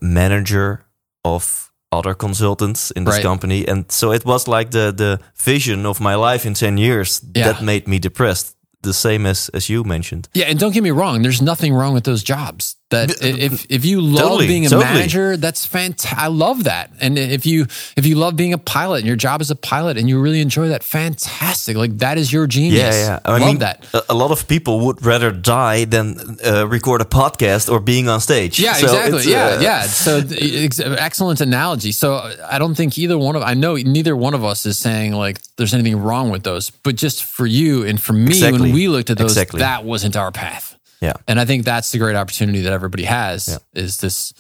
manager of other consultants in this Right. company. And so it was like the, the vision of my life in 10 years Yeah. that made me depressed. The same as, as you mentioned. Yeah, and don't get me wrong. There's nothing wrong with those jobs. That if if you love Totally, being a totally. manager, that's fantastic. I love that. And if you if you love being a pilot and your job is a pilot and you really enjoy that, fantastic. Like that is your genius. Yeah, yeah. I love mean, that. A, lot of people would rather die than uh, record a podcast or being on stage. Yeah, So exactly. it's, yeah, uh, yeah. So ex- excellent analogy. So I don't think either one of I know neither one of us is saying like there's anything wrong with those, but just for you and for me Exactly. when we looked at those, Exactly. that wasn't our path. Yeah. And I think that's the great opportunity that everybody has is this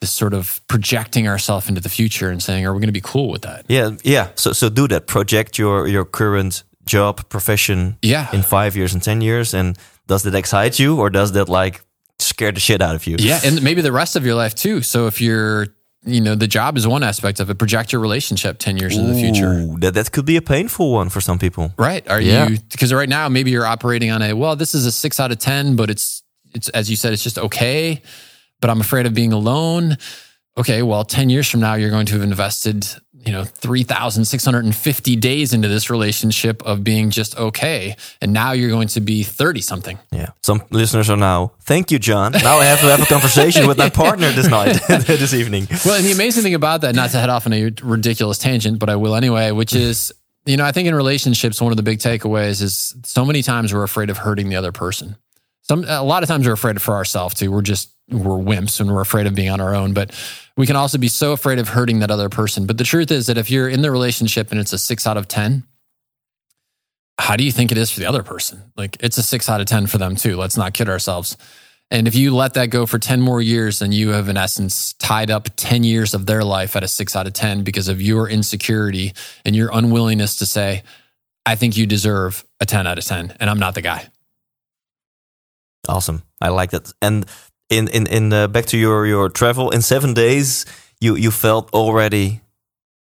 this sort of projecting ourselves into the future and saying, are we going to be cool with that? Yeah, yeah. So so do that. Project your your current job, profession Yeah. in five years and ten years, and does that excite you or does that like scare the shit out of you? Yeah, and maybe the rest of your life too. So if you're, you know, the job is one aspect of it. Project your relationship ten years in the future. That that could be a painful one for some people. Right? Are Yeah. you because right now maybe you're operating on a well, this is a six out of ten, but it's it's as you said, it's just okay. But I'm afraid of being alone. Okay, well, ten years from now, you're going to have invested, you know, three thousand six hundred and fifty days into this relationship of being just okay, and now you're going to be thirty something. Yeah. Some listeners are now, thank you, John. Now I have to have a conversation with my partner this night, this evening. Well, and the amazing thing about that, not to head off on a ridiculous tangent, but I will anyway, which is, you know, I think in relationships, one of the big takeaways is so many times we're afraid of hurting the other person. Some, a lot of times we're afraid for ourselves too. We're just, we're wimps and we're afraid of being on our own, but we can also be so afraid of hurting that other person. But the truth is that if you're in the relationship and it's a six out of 10, how do you think it is for the other person? Like it's a six out of 10 for them too. Let's not kid ourselves. And if you let that go for 10 more years, then you have, in essence, tied up 10 years of their life at a six out of 10 because of your insecurity and your unwillingness to say, I think you deserve a 10 out of 10, and I'm not the guy. Awesome. I like that. And in in in uh, back to your your travel in seven days, you you felt already.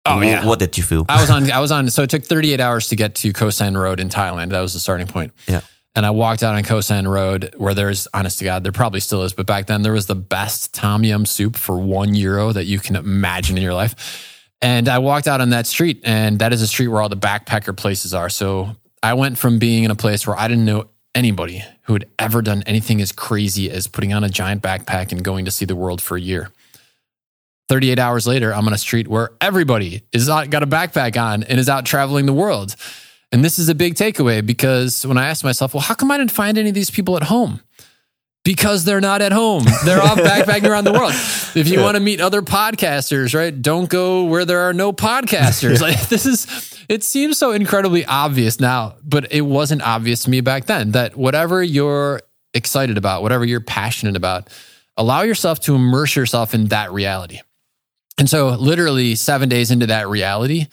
Oh, yeah. What did you feel? I was on, I was on, so it took 38 hours to get to Khao San Road in Thailand. That was the starting point. Yeah. And I walked out on Khao San Road where there's, honest to God, there probably still is, but back then there was the best tom yum soup for one euro that you can imagine in your life. And I walked out on that street, and that is a street where all the backpacker places are. So I went from being in a place where I didn't know anybody who had ever done anything as crazy as putting on a giant backpack and going to see the world for a year. 38 hours later, I'm on a street where everybody is out, got a backpack on and is out traveling the world. And this is a big takeaway because when I asked myself, well, how come I didn't find any of these people at home? Because they're not at home. They're off backpacking around the world. If you want to meet other podcasters, right? Don't go where there are no podcasters. Like this is it seems so incredibly obvious now, but it wasn't obvious to me back then that whatever you're excited about, whatever you're passionate about, allow yourself to immerse yourself in that reality. And so, literally, seven days into that reality,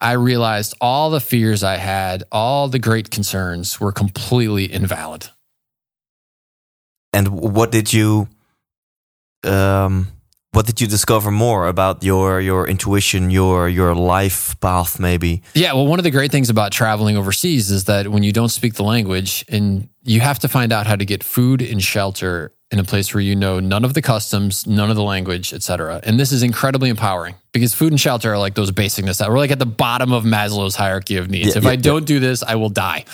I realized all the fears I had, all the great concerns were completely invalid. And what did you, um, what did you discover more about your your intuition, your your life path, maybe? Yeah, well, one of the great things about traveling overseas is that when you don't speak the language and you have to find out how to get food and shelter in a place where you know none of the customs, none of the language, etc. And this is incredibly empowering because food and shelter are like those basic necessities. We're like at the bottom of Maslow's hierarchy of needs. Yeah, if yeah, I don't do this, I will die.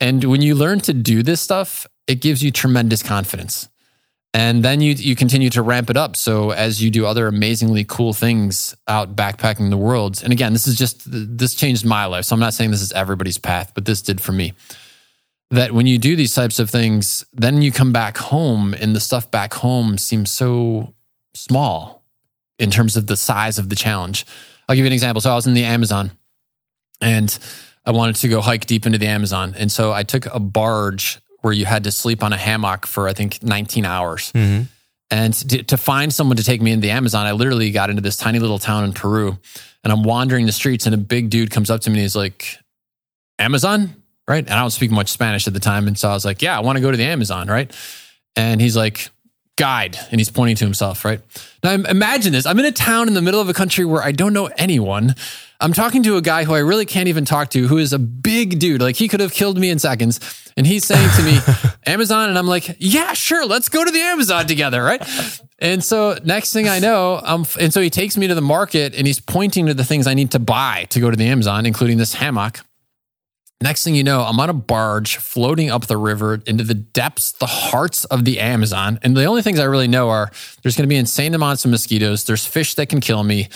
And when you learn to do this stuff, it gives you tremendous confidence. And then you you continue to ramp it up. So as you do other amazingly cool things out backpacking the world, and again, this is just this changed my life. So I'm not saying this is everybody's path, but this did for me that when you do these types of things, then you come back home and the stuff back home seems so small in terms of the size of the challenge. I'll give you an example. So I was in the Amazon and I wanted to go hike deep into the Amazon. And so I took a barge where you had to sleep on a hammock for, I think, 19 hours. Mm-hmm. And to, to, find someone to take me into the Amazon, I literally got into this tiny little town in Peru and I'm wandering the streets and a big dude comes up to me and he's like, Amazon? right? And I don't speak much Spanish at the time. And so I was like, yeah, I want to go to the Amazon, right? And he's like, guide. And he's pointing to himself, right? Now imagine this. I'm in a town in the middle of a country where I don't know anyone. I'm talking to a guy who I really can't even talk to, who is a big dude. Like he could have killed me in seconds. And he's saying to me, Amazon. And I'm like, yeah, sure. Let's go to the Amazon together, right? And so next thing I know, um, and so he takes me to the market and he's pointing to the things I need to buy to go to the Amazon, including this hammock. Next thing you know, I'm on a barge floating up the river into the depths, the hearts of the Amazon. And the only things I really know are there's going to be insane amounts of mosquitoes. There's fish that can kill me.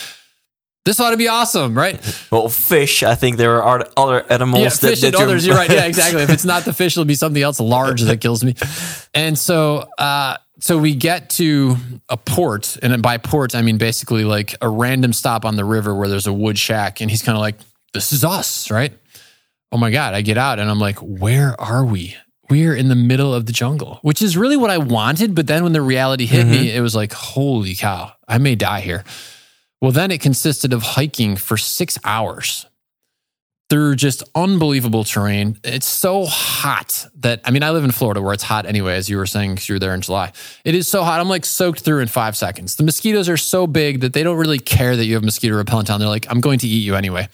This ought to be awesome, right? Well, fish. I think there are other animals. Yeah, that, fish that and you're- others. You're right. Yeah, exactly. if it's not the fish, it'll be something else large that kills me. And so, uh, so we get to a port, and by port I mean basically like a random stop on the river where there's a wood shack, and he's kind of like, "This is us, right?" Oh my god! I get out, and I'm like, "Where are we?" We're in the middle of the jungle, which is really what I wanted. But then when the reality hit me, mm-hmm. it was like, "Holy cow! I may die here." Well, then it consisted of hiking for six hours through just unbelievable terrain. It's so hot that, I mean, I live in Florida where it's hot anyway, as you were saying, because you were there in July. It is so hot. I'm like soaked through in five seconds. The mosquitoes are so big that they don't really care that you have mosquito repellent on. They're like, I'm going to eat you anyway.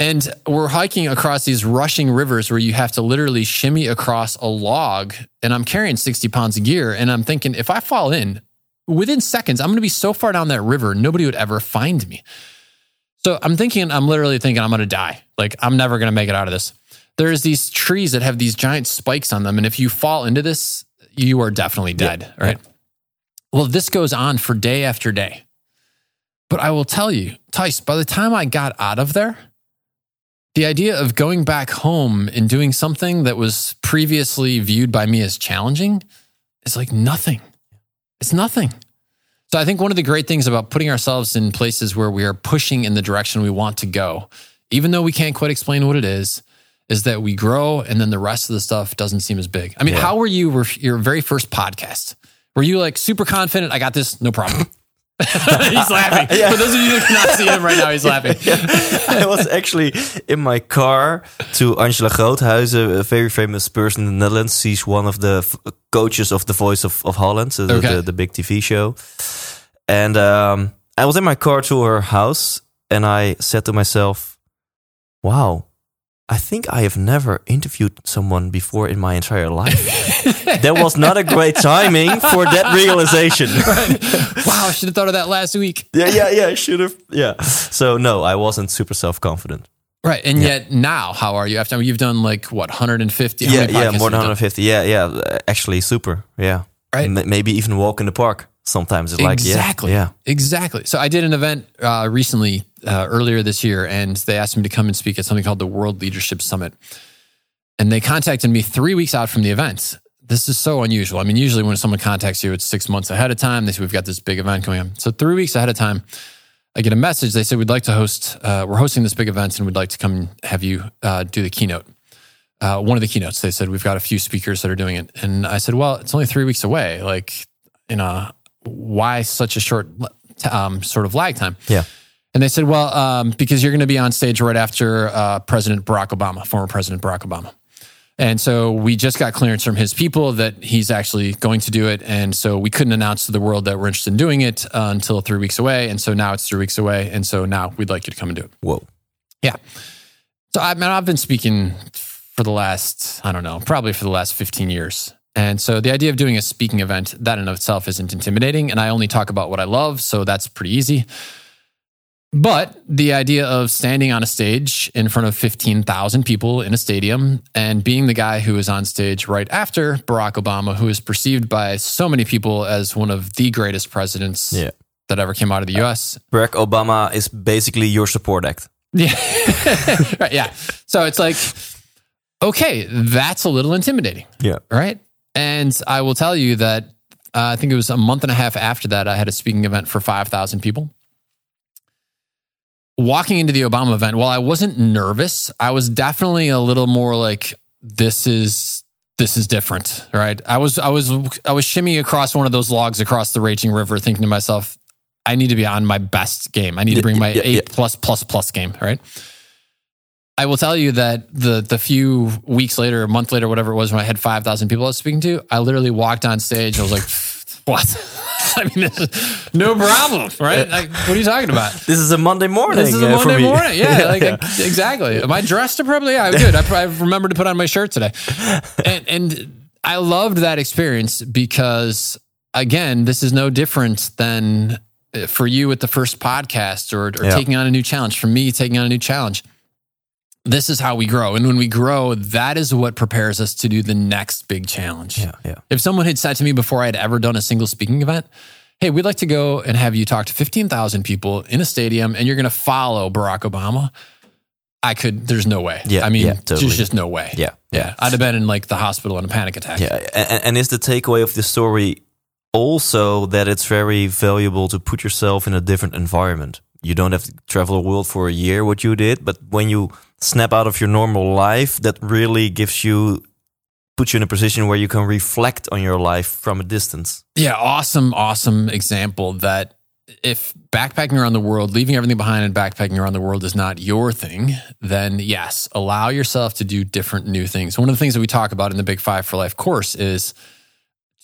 And we're hiking across these rushing rivers where you have to literally shimmy across a log. And I'm carrying 60 pounds of gear. And I'm thinking, if I fall in, within seconds, I'm going to be so far down that river, nobody would ever find me. So I'm thinking, I'm literally thinking I'm going to die. Like, I'm never going to make it out of this. There's these trees that have these giant spikes on them. And if you fall into this, you are definitely dead. Right. Well, this goes on for day after day. But I will tell you, Thijs, by the time I got out of there, the idea of going back home and doing something that was previously viewed by me as challenging is like nothing. It's nothing. So I think one of the great things about putting ourselves in places where we are pushing in the direction we want to go, even though we can't quite explain what it is, is that we grow and then the rest of the stuff doesn't seem as big. I mean, how were you your very first podcast? Were you like super confident? I got this, no problem. he's laughing. Yeah. For those of you who cannot see him right now, he's laughing. I was actually in my car to Angela Groothuizen, a very famous person in the Netherlands. She's one of the coaches of the Voice of, of Holland, so the, Okay. the, the big TV show. And um, I was in my car to her house, and I said to myself, "Wow, I think I have never interviewed someone before in my entire life." That was not a great timing for that realization. Wow, I should have thought of that last week. yeah, yeah, yeah. I should have. Yeah. So no, I wasn't super self confident. Right. And yet now, how are you? After you've done like what, 150? Yeah, yeah, more than have you done? 150. Yeah, yeah, actually super. Yeah, Right. M- maybe even walk in the park. Sometimes it's like yeah, exactly. yeah. Exactly. So I did an event uh, recently, uh, earlier this year, and they asked me to come and speak at something called the World Leadership Summit. And they contacted me three weeks out from the event. This is so unusual. I mean, usually when someone contacts you, it's six months ahead of time. They say, we've got this big event coming up. So three weeks ahead of time, I get a message. They say, we'd like to host, uh, we're hosting this big event and we'd like to come have you uh, do the keynote. Uh, one of the keynotes, they said, we've got a few speakers that are doing it. And I said, well, it's only three weeks away. Like, you know, why such a short um, sort of lag time? Yeah. And they said, well, um, because you're going to be on stage right after uh, President Barack Obama, former President Barack Obama. And so we just got clearance from his people that he's actually going to do it. And so we couldn't announce to the world that we're interested in doing it uh, until three weeks away. And so now it's three weeks away. And so now we'd like you to come and do it. Whoa. Yeah. So I mean, I've been speaking for the last, I don't know, probably for the last 15 years. And so the idea of doing a speaking event, that in of itself isn't intimidating. And I only talk about what I love. So that's pretty easy. But the idea of standing on a stage in front of 15,000 people in a stadium and being the guy who is on stage right after Barack Obama, who is perceived by so many people as one of the greatest presidents Yeah. that ever came out of the US. Barack Obama is basically your support act. Yeah. right, yeah. So it's like, okay, that's a little intimidating. Yeah. Right. And I will tell you that uh, I think it was a month and a half after that, I had a speaking event for 5,000 people. Walking into the Obama event, while I wasn't nervous, I was definitely a little more like, this is. This is different, right? I was, I was, I was shimmying across one of those logs across the raging river, thinking to myself, I need to be on my best game. I need to bring my Yeah, yeah, eight plus plus plus game, right? I will tell you that the the few weeks later, a month later, whatever it was, when I had five thousand people I was speaking to, I literally walked on stage. I was like, "What? I mean, no problem, right? Like, what are you talking about? This is a Monday morning. This is a uh, Monday morning. Yeah, like exactly. Am I dressed appropriately? Yeah, good. I, I remembered to put on my shirt today, and and I loved that experience because again, this is no different than uh, for you at the first podcast or, or taking on a new challenge. For me, taking on a new challenge. This is how we grow, and when we grow, that is what prepares us to do the next big challenge. Yeah, yeah. If someone had said to me before I had ever done a single speaking event, hey, we'd like to go and have you talk to 15,000 people in a stadium and you're going to follow Barack Obama, I could, there's no way. Yeah, I mean, yeah, totally. there's just no way. Yeah, Yeah. I'd have been in like the hospital in a panic attack. Yeah, and, and is the takeaway of this story also that it's very valuable to put yourself in a different environment? You don't have to travel the world for a year, what you did, but when you snap out of your normal life, that really gives you, puts you in a position where you can reflect on your life from a distance. Yeah, awesome, awesome example that if backpacking around the world, leaving everything behind and backpacking around the world is not your thing, then yes, allow yourself to do different new things. One of the things that we talk about in the Big Five for Life course is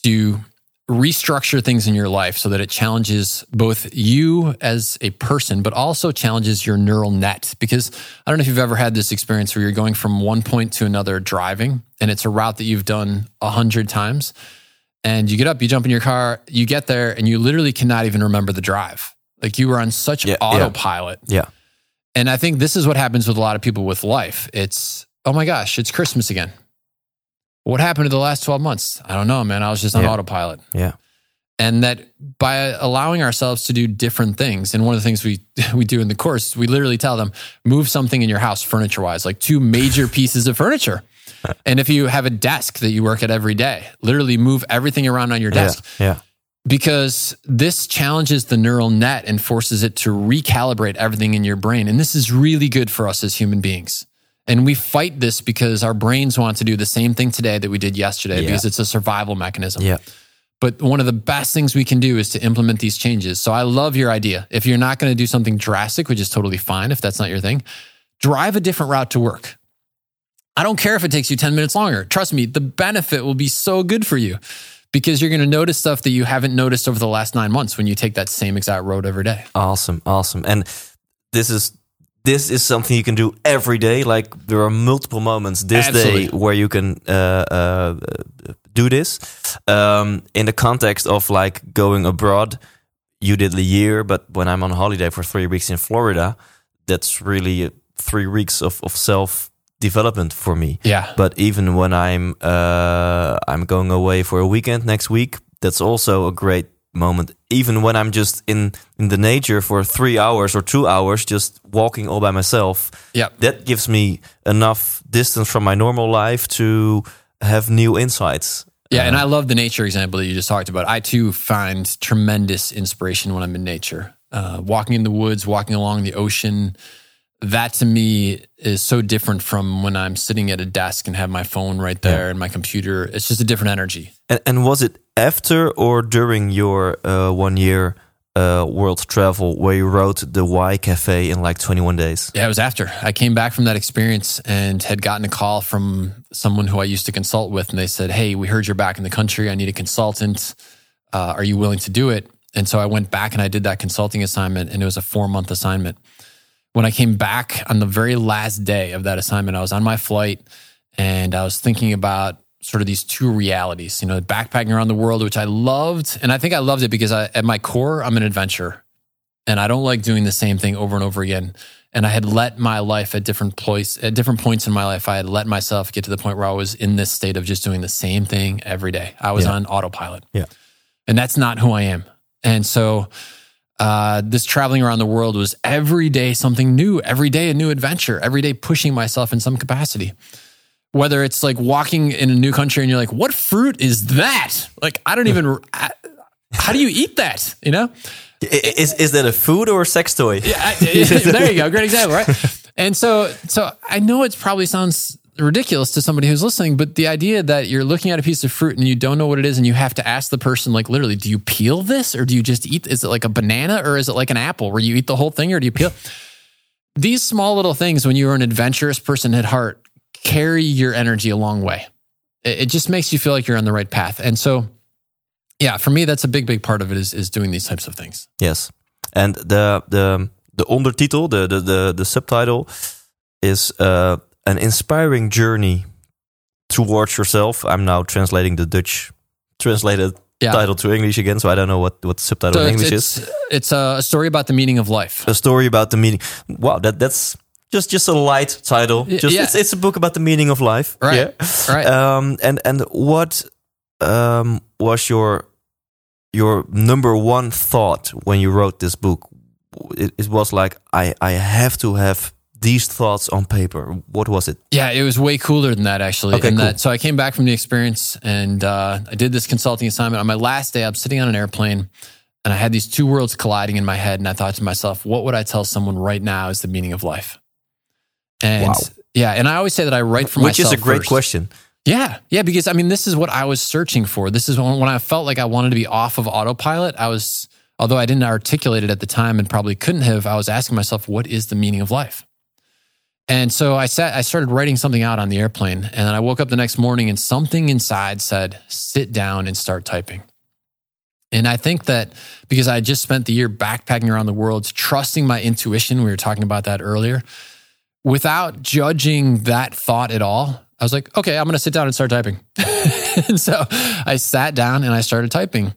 to restructure things in your life so that it challenges both you as a person, but also challenges your neural net. Because I don't know if you've ever had this experience where you're going from one point to another driving, and it's a route that you've done a hundred times and you get up, you jump in your car, you get there, and you literally cannot even remember the drive. Like you were on such Yeah, yeah. autopilot. Yeah. And I think this is what happens with a lot of people with life. It's, oh my gosh, it's Christmas again. What happened to the last 12 months? I don't know, man. I was just on Yeah. autopilot. Yeah. And that by allowing ourselves to do different things, and one of the things we we do in the course, we literally tell them move something in your house furniture wise, like two major pieces of furniture. And if you have a desk that you work at every day, literally move everything around on your desk Yeah. Yeah. because this challenges the neural net and forces it to recalibrate everything in your brain. And this is really good for us as human beings. And we fight this because our brains want to do the same thing today that we did yesterday Yeah. because it's a survival mechanism. Yeah. But one of the best things we can do is to implement these changes. So I love your idea. If you're not going to do something drastic, which is totally fine if that's not your thing, drive a different route to work. I don't care if it takes you 10 minutes longer. Trust me, the benefit will be so good for you because you're going to notice stuff that you haven't noticed over the last nine months when you take that same exact road every day. Awesome, awesome. And this is this is something you can do every day. Like there are multiple moments this Absolutely. day where you can uh, uh, do this. Um, in the context of like going abroad, you did the year, but when I'm on holiday for three weeks in Florida, that's really three weeks of, of self development for me. Yeah. But even when I'm uh, I'm going away for a weekend next week, that's also a great moment. Even when I'm just in in the nature for three hours or two hours, just walking all by myself, Yep. that gives me enough distance from my normal life to have new insights. Yeah, and I love the nature example that you just talked about. I too find tremendous inspiration when I'm in nature. Uh, walking in the woods, walking along the ocean, that to me is so different from when I'm sitting at a desk and have my phone right there and my computer. It's just a different energy. And, and was it after or during your uh, one year uh, world travel where you wrote the Why Cafe in like 21 days? Yeah, it was after I came back from that experience and had gotten a call from someone who I used to consult with, and they said, "Hey, we heard you're back in the country. I need a consultant. Uh, are you willing to do it?" And so I went back and I did that consulting assignment, and it was a four month assignment. When I came back on the very last day of that assignment, I was on my flight and I was thinking about sort of these two realities, you know, backpacking around the world, which I loved. And I think I loved it because I, at my core, I'm an adventurer and I don't like doing the same thing over and over again. And I had let my life at different points, at different points in my life, I had let myself get to the point where I was in this state of just doing the same thing every day. I was Yeah. on autopilot. Yeah. And that's not who I am. And so, uh, this traveling around the world was every day something new, every day a new adventure, every day pushing myself in some capacity. Whether it's like walking in a new country and you're like, what fruit is that? Like, I don't even, I- how do you eat that? You know? Is, is that a food or a sex toy? Yeah, I- there you go. Great example, right? And so, so I know it probably sounds ridiculous to somebody who's listening, but the idea that you're looking at a piece of fruit and you don't know what it is, and you have to ask the person, like, literally, do you peel this or do you just eat? Is it like a banana or is it like an apple where you eat the whole thing or do you peel? These small little things, when you're an adventurous person at heart, carry your energy a long way. It, it just makes you feel like you're on the right path. And so, yeah, for me, that's a big, big part of it is is doing these types of things. Yes. And the the the ondertitel, the the the, the subtitle is uh, an inspiring journey towards yourself. I'm now translating the Dutch translated Yeah. title to English again, so I don't know what what the subtitle So in it's, English is. it's, it's a story about the meaning of life. A story about the meaning. Wow, that that's just just a light title. Just yeah. it's it's a book about the meaning of life. Right. Yeah. Right. Um, and and what um, was your your number one thought when you wrote this book? It, it was like I I have to have these thoughts on paper. What was it? Yeah, it was way cooler than that actually. Okay, cool. that, so I came back from the experience and uh, I did this consulting assignment. On my last day, I'm sitting on an airplane and I had these two worlds colliding in my head. And I thought to myself, what would I tell someone right now is the meaning of life? And Wow. yeah, and I always say that I write for Which is a great first. question. Yeah, yeah, because I mean, this is what I was searching for. This is when, when I felt like I wanted to be off of autopilot. I was, although I didn't articulate it at the time and probably couldn't have, I was asking myself, what is the meaning of life? And so I sat, I started writing something out on the airplane, and then I woke up the next morning, and something inside said, "Sit down and start typing." And I think that because I had just spent the year backpacking around the world, trusting my intuition, we were talking about that earlier, without judging that thought at all, I was like, okay, I'm going to sit down and start typing. and so I sat down and I started typing.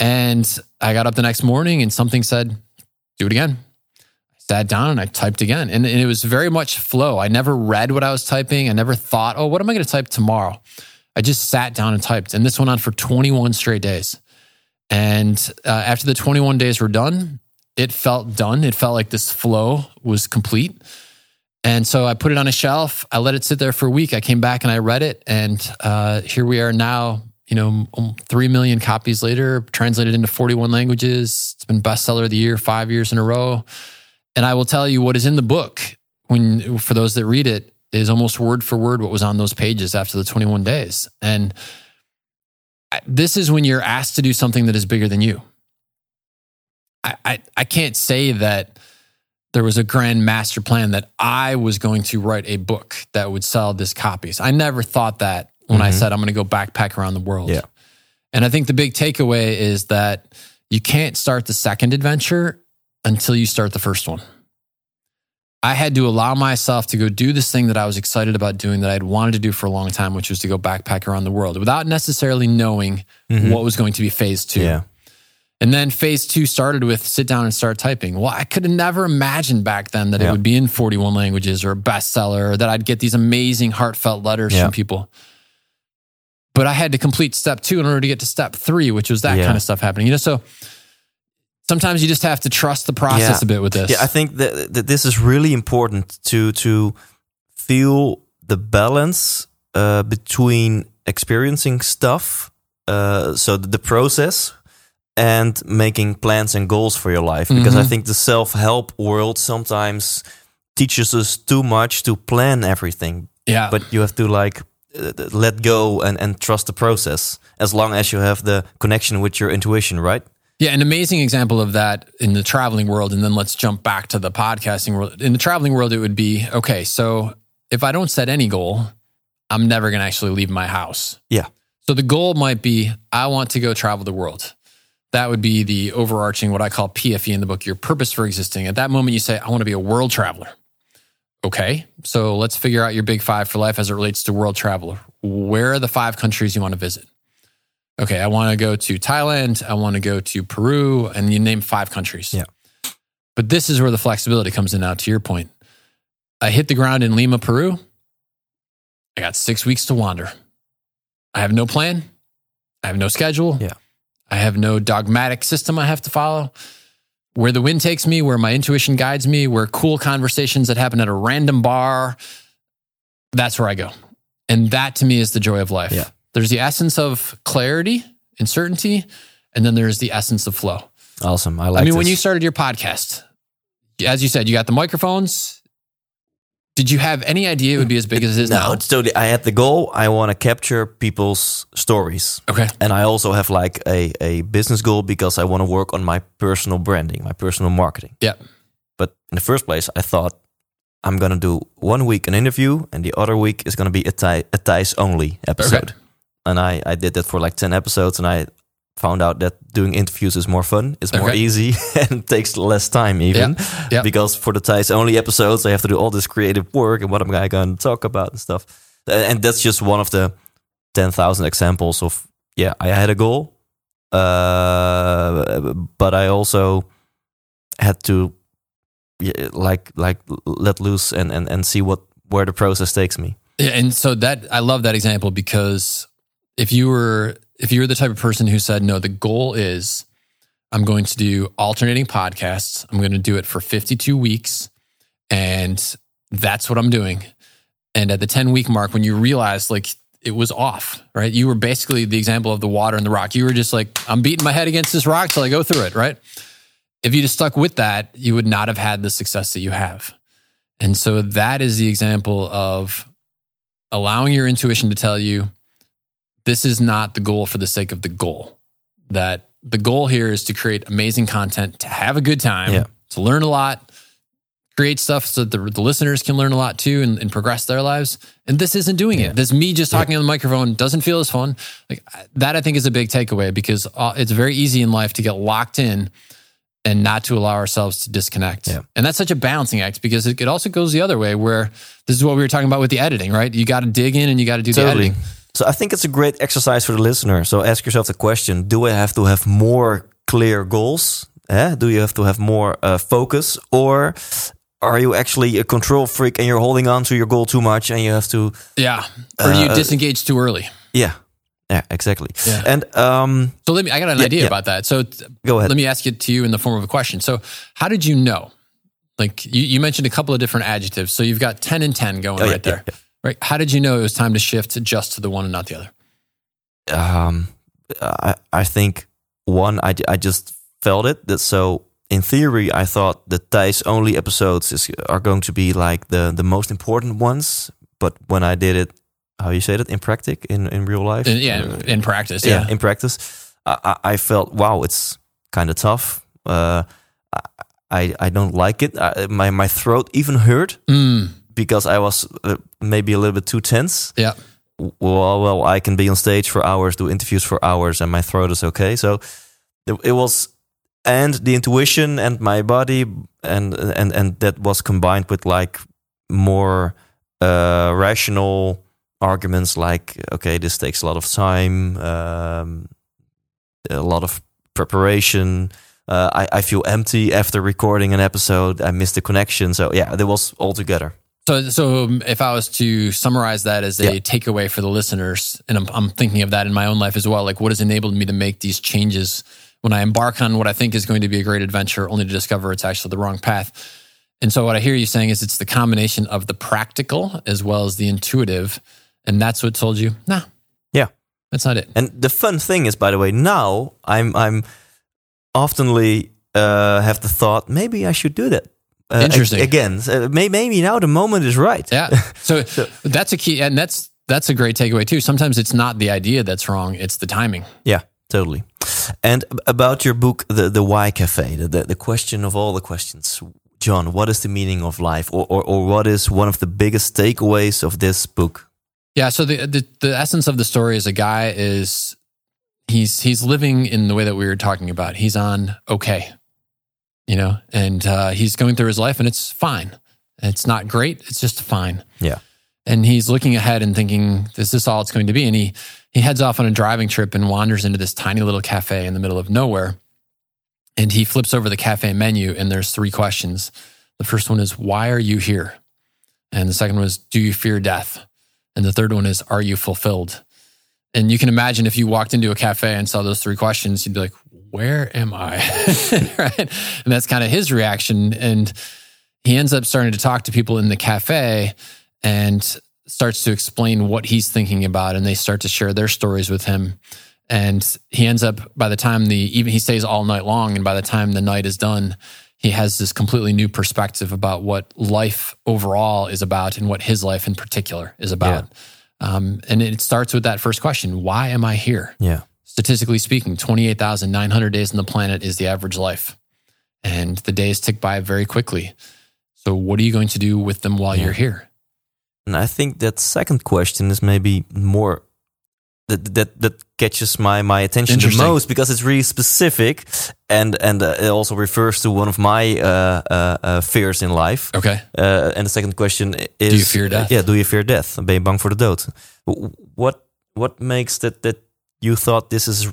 And I got up the next morning and something said, do it again. I sat down and I typed again. And, and it was very much flow. I never read what I was typing. I never thought, oh, what am I going to type tomorrow? I just sat down and typed. And this went on for 21 straight days. And uh, after the 21 days were done, it felt done. It felt like this flow was complete. And so I put it on a shelf. I let it sit there for a week. I came back and I read it. And uh, here we are now, you know, um, 3 million copies later, translated into 41 languages. It's been bestseller of the year five years in a row. And I will tell you what is in the book when, for those that read it, is almost word for word what was on those pages after the 21 days. And this is when you're asked to do something that is bigger than you. I, I, I can't say that there was a grand master plan that I was going to write a book that would sell this copies. I never thought that when I Mhm. said I'm going to go backpack around the world. Yeah. And I think the big takeaway is that you can't start the second adventure until you start the first one. I had to allow myself to go do this thing that I was excited about doing that I'd wanted to do for a long time, which was to go backpack around the world without necessarily knowing Mhm. what was going to be phase two. Yeah. And then phase two started with sit down and start typing. Well, I could have never imagined back then that Yeah. it would be in 41 languages or a bestseller or that I'd get these amazing heartfelt letters Yeah. from people. But I had to complete step two in order to get to step three, which was that Yeah. kind of stuff happening. You know, so sometimes you just have to trust the process a bit with this. Yeah, I think that, that this is really important to to feel the balance uh, between experiencing stuff, uh, so the, the process, and making plans and goals for your life. Because I Mhm. think the self help world sometimes teaches us too much to plan everything, Yeah. but you have to like uh, let go and, and trust the process as long as you have the connection with your intuition, right? Yeah, an amazing example of that in the traveling world. And then let's jump back to the podcasting world. In the traveling world, it would be okay, so if I don't set any goal, I'm never going to actually leave my house. Yeah. So the goal might be I want to go travel the world. That would be the overarching, what I call PFE in the book, your purpose for existing. At that moment, you say, I want to be a world traveler. Okay, so let's figure out your big five for life as it relates to world traveler. Where are the five countries you want to visit? Okay, I want to go to Thailand. I want to go to Peru, and you name five countries. Yeah. But this is where the flexibility comes in now, to your point. I hit the ground in Lima, Peru. I got six weeks to wander. I have no plan. I have no schedule. Yeah. I have no dogmatic system I have to follow. Where the wind takes me, where my intuition guides me, where cool conversations that happen at a random bar, that's where I go. And that to me is the joy of life. Yeah. There's the essence of clarity and certainty, and then there's the essence of flow. Awesome. I like I mean, when you started your podcast, as you said, you got the microphones. Did you have any idea it would be as big as it is No, now? it's totally. I had the goal. I want to capture people's stories, Okay. and I also have like a a business goal because I want to work on my personal branding, my personal marketing. Yeah. But in the first place, I thought I'm gonna do one week an interview, and the other week is gonna be a Thai a Thijs only episode. Okay. And I I did that for like ten episodes, and I found out that doing interviews is more fun, it's more Okay. easy, and takes less time even. Yeah. Because for the Thijs only episodes, I have to do all this creative work and what am I going to talk about and stuff. And that's just one of the 10,000 examples of, yeah, I had a goal. Uh, but I also had to like like let loose and, and, and see what where the process takes me. Yeah, and so that I love that example because if you were if you were the type of person who said no, the goal is I'm going to do alternating podcasts. I'm going to do it for 52 weeks, and that's what I'm doing. And at the 10 week mark, when you realize like it was off, right? You were basically the example of the water and the rock. You were just like, I'm beating my head against this rock till I go through it, right? If you just stuck with that, you would not have had the success that you have. And so that is the example of allowing your intuition to tell you this is not the goal for the sake of the goal. That the goal here is to create amazing content, to have a good time, Yeah. to learn a lot, create stuff so that the, the listeners can learn a lot too and, and progress their lives. And this isn't doing Yeah. it. This me just talking on the microphone doesn't feel as fun. Like that, I think is a big takeaway because uh, it's very easy in life to get locked in and not to allow ourselves to disconnect. Yeah. And that's such a balancing act because it, it also goes the other way where this is what we were talking about with the editing, right? You got to dig in and you got to do the editing. So I think it's a great exercise for the listener. So ask yourself the question: Do I have to have more clear goals? Eh? Do you have to have more uh, focus, or are you actually a control freak and you're holding on to your goal too much, and you have to? Yeah. Or do you Uh, disengage too early? Yeah, yeah, exactly. Yeah. And um, So let me, I got an Yeah, idea yeah. about that. So go ahead. let me ask it to you in the form of a question. So how did you know? Like you, you mentioned a couple of different adjectives. So you've got 10 and 10 going Oh, right there, right? How did you know it was time to shift just to the one and not the other? um, I, I think one, I, I just felt it. That so in theory, I thought the Thijs only episodes is, are going to be like the the most important ones. But when I did it, how you say that in practice, in in real life, In, yeah, Uh, in practice. yeah, Yeah. in practice, I, I- felt wow, it's kind of tough. Uh, I I- I don't like it. I, my my throat even hurt Mm, because I was uh, maybe a little bit too tense. yeah. well, well, I can be on stage for hours, do interviews for hours, and my throat is okay. So it, was, and the intuition and my body, and and and that was combined with like more uh, rational arguments, like okay, this takes a lot of time, um, a lot of preparation. Uh, I, I feel empty after recording an episode. I missed the connection. So yeah, it was all together. So, so um, if I was to summarize that as a Yeah. takeaway for the listeners, and I'm, I'm thinking of that in my own life as well, like what has enabled me to make these changes when I embark on what I think is going to be a great adventure, only to discover it's actually the wrong path. And so, what I hear you saying is it's the combination of the practical as well as the intuitive, and that's what told you, nah, Yeah. That's not it. And the fun thing is, by the way, now I'm I'm oftenly uh, have the thought maybe I should do that. Uh, Interesting. again, so may, maybe now the moment is right. Yeah. So, that's a key, and that's that's a great takeaway too. Sometimes it's not the idea that's wrong; it's the timing. Yeah, totally. And about your book, the the Why Cafe, the, the the question of all the questions, John. What is the meaning of life, or or, or what is one of the biggest takeaways of this book? Yeah. So the, the the essence of the story is a guy is he's he's living in the way that we were talking about. He's on okay, you know, and uh, he's going through his life, and it's fine. It's not great. It's just fine. Yeah. And he's looking ahead and thinking, "Is this all it's going to be?" And he he heads off on a driving trip and wanders into this tiny little cafe in the middle of nowhere. And he flips over the cafe menu, and there's three questions. The first one is, "Why are you here?" And the second one is, "Do you fear death?" And the third one is, Are you fulfilled? And you can imagine if you walked into a cafe and saw those three questions, you'd be like, Where am I? right. And that's kind of his reaction. And he ends up starting to talk to people in the cafe and starts to explain what he's thinking about. And they start to share their stories with him. And he ends up, by the time the even he stays all night long, and by the time the night is done, he has this completely new perspective about what life overall is about and what his life in particular is about. Um, and it starts with that first question Why am I here? Yeah. Statistically speaking, 28,900 days on the planet is the average life. And the days tick by very quickly. So, what are you going to do with them while Yeah. you're here? And I think that second question is maybe more that that that catches my my attention the most because it's really specific and and uh, it also refers to one of my uh, uh, uh, fears in life. Okay. Uh, and the second question is: Do you fear death? yeah, do you fear death? Ben je bang voor de dood? What what makes that that you thought this is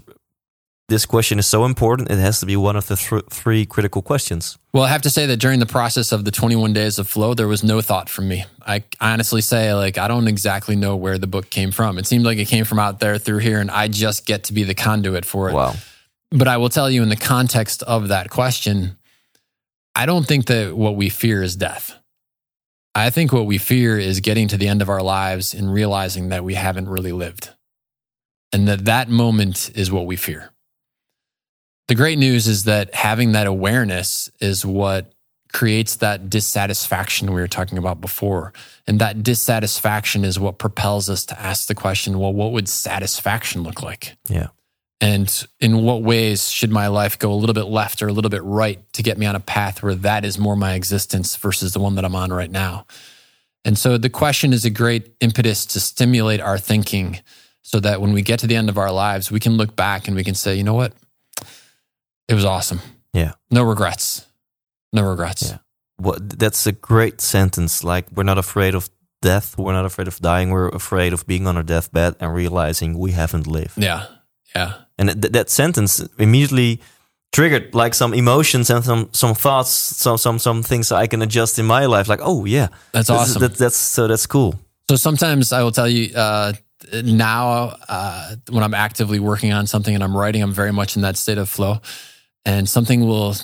this question is so important? It has to be one of the thr three critical questions. Well, I have to say that during the process of the 21 days of flow, there was no thought from me. I honestly say, like, I don't exactly know where the book came from. It seemed like it came from out there through here, and I just get to be the conduit for it. Wow. But I will tell you, in the context of that question, I don't think that what we fear is death. I think what we fear is getting to the end of our lives and realizing that we haven't really lived. And that that moment is what we fear. The great news is that having that awareness is what creates that dissatisfaction we were talking about before. And that dissatisfaction is what propels us to ask the question well, what would satisfaction look like? Yeah. And in what ways should my life go a little bit left or a little bit right to get me on a path where that is more my existence versus the one that I'm on right now? And so the question is a great impetus to stimulate our thinking so that when we get to the end of our lives, we can look back and we can say, you know what? It was awesome. Yeah. No regrets. No regrets. Yeah. What that's a great sentence. Like we're not afraid of death. We're not afraid of dying. We're afraid of being on our deathbed and realizing we haven't lived. Yeah. Yeah. And th- that sentence immediately triggered like some emotions and some some thoughts, some some some things I can adjust in my life. Like, oh yeah, That's awesome. That, that's so that's cool. So sometimes I will tell you uh, now uh, when I'm actively working on something and I'm writing, I'm very much in that state of flow. And something will,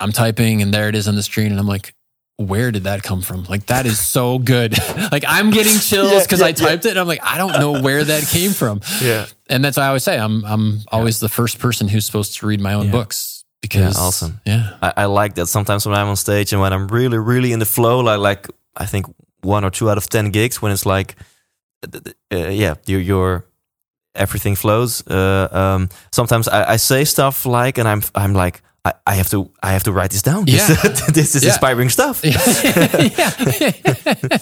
I'm typing and there it is on the screen, and I'm like, where did that come from? Like that is so good. like I'm getting chills because yeah, I typed it. And I'm like, I don't know where that came from. Yeah. And that's why I always say I'm I'm always the first person who's supposed to read my own Yeah. books because awesome. Yeah. I, I like that sometimes when I'm on stage and when I'm really, really in the flow, like, like I think one or two out of 10 gigs when it's like, uh, yeah, your, your, everything flows. Uh, um, sometimes I, I say stuff like, and I'm, I'm like, I, I have to, I have to write this down. Yeah. This, this is Yeah. inspiring stuff. yeah.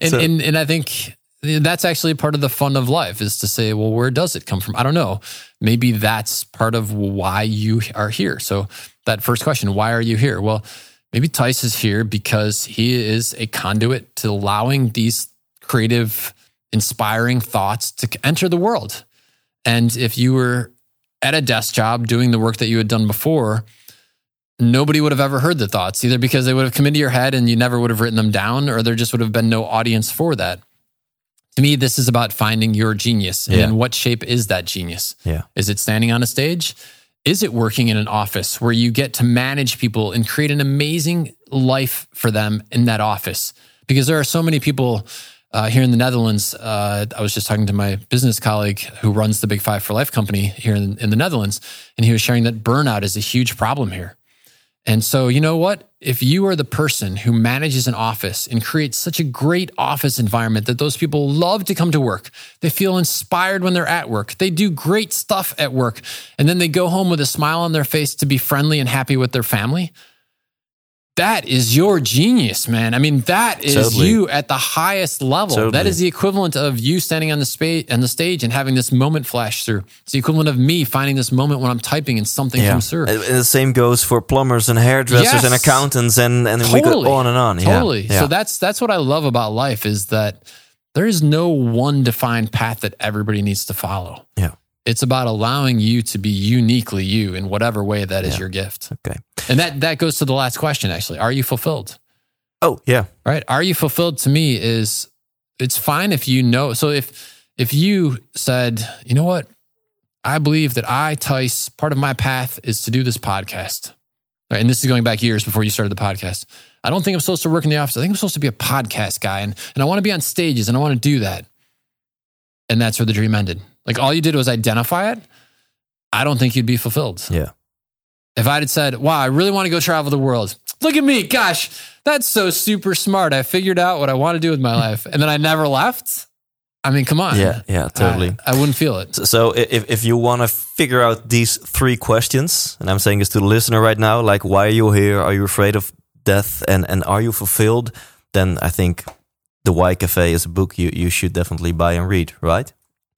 and, So- and and I think that's actually part of the fun of life is to say, well, where does it come from? I don't know. Maybe that's part of why you are here. So that first question, why are you here? Well, maybe Thijs is here because he is a conduit to allowing these creative, inspiring thoughts to enter the world. And if you were at a desk job doing the work that you had done before, nobody would have ever heard the thoughts, either because they would have come into your head and you never would have written them down, or there just would have been no audience for that. To me, this is about finding your genius. And Yeah. in what shape is that genius? Yeah. Is it standing on a stage? Is it working in an office where you get to manage people and create an amazing life for them in that office? Because there are so many people uh, here in the Netherlands, uh, I was just talking to my business colleague who runs the Big Five for Life company here in, in the Netherlands, and he was sharing that burnout is a huge problem here. And so, you know what? If you are the person who manages an office and creates such a great office environment that those people love to come to work, they feel inspired when they're at work, they do great stuff at work, and then they go home with a smile on their face to be friendly and happy with their family, that is your genius, man. I mean, that is Totally. you at the highest level. That Totally. is the equivalent of you standing on the space on the stage and having this moment flash through. It's the equivalent of me finding this moment when I'm typing and something comes through. And the same goes for plumbers and hairdressers and accountants and and we go on and on. Yeah. Totally. Yeah. So that's that's what I love about life is that there is no one defined path that everybody needs to follow. Yeah. It's about allowing you to be uniquely you in whatever way that is Yeah. your gift. okay. And that that goes to the last question actually. Are you fulfilled? Oh yeah. Right? Are you fulfilled to me is it's fine if you know. So if if you said, "You know what? I believe that I, Thijs, part of my path is to do this podcast. Right, and this is going back years before you started the podcast. I don't think I'm supposed to work in the office. I think I'm supposed to be a podcast guy and, and I want to be on stages and I want to do that. And that's where the dream ended. Like all you did was identify it. I don't think you'd be fulfilled. Yeah. If I'd had said, wow, I really want to go travel the world. Look at me. Gosh, that's so super smart. I figured out what I want to do with my life. And then I never left. I mean, come on. Yeah. Yeah. Totally. I, I wouldn't feel it. So- So if, if you want to figure out these three questions, and I'm saying this to the listener right now, like why are you here? Are you afraid of death? And and are you fulfilled? Then I think the Why Cafe is a book you, you should definitely buy and read, right?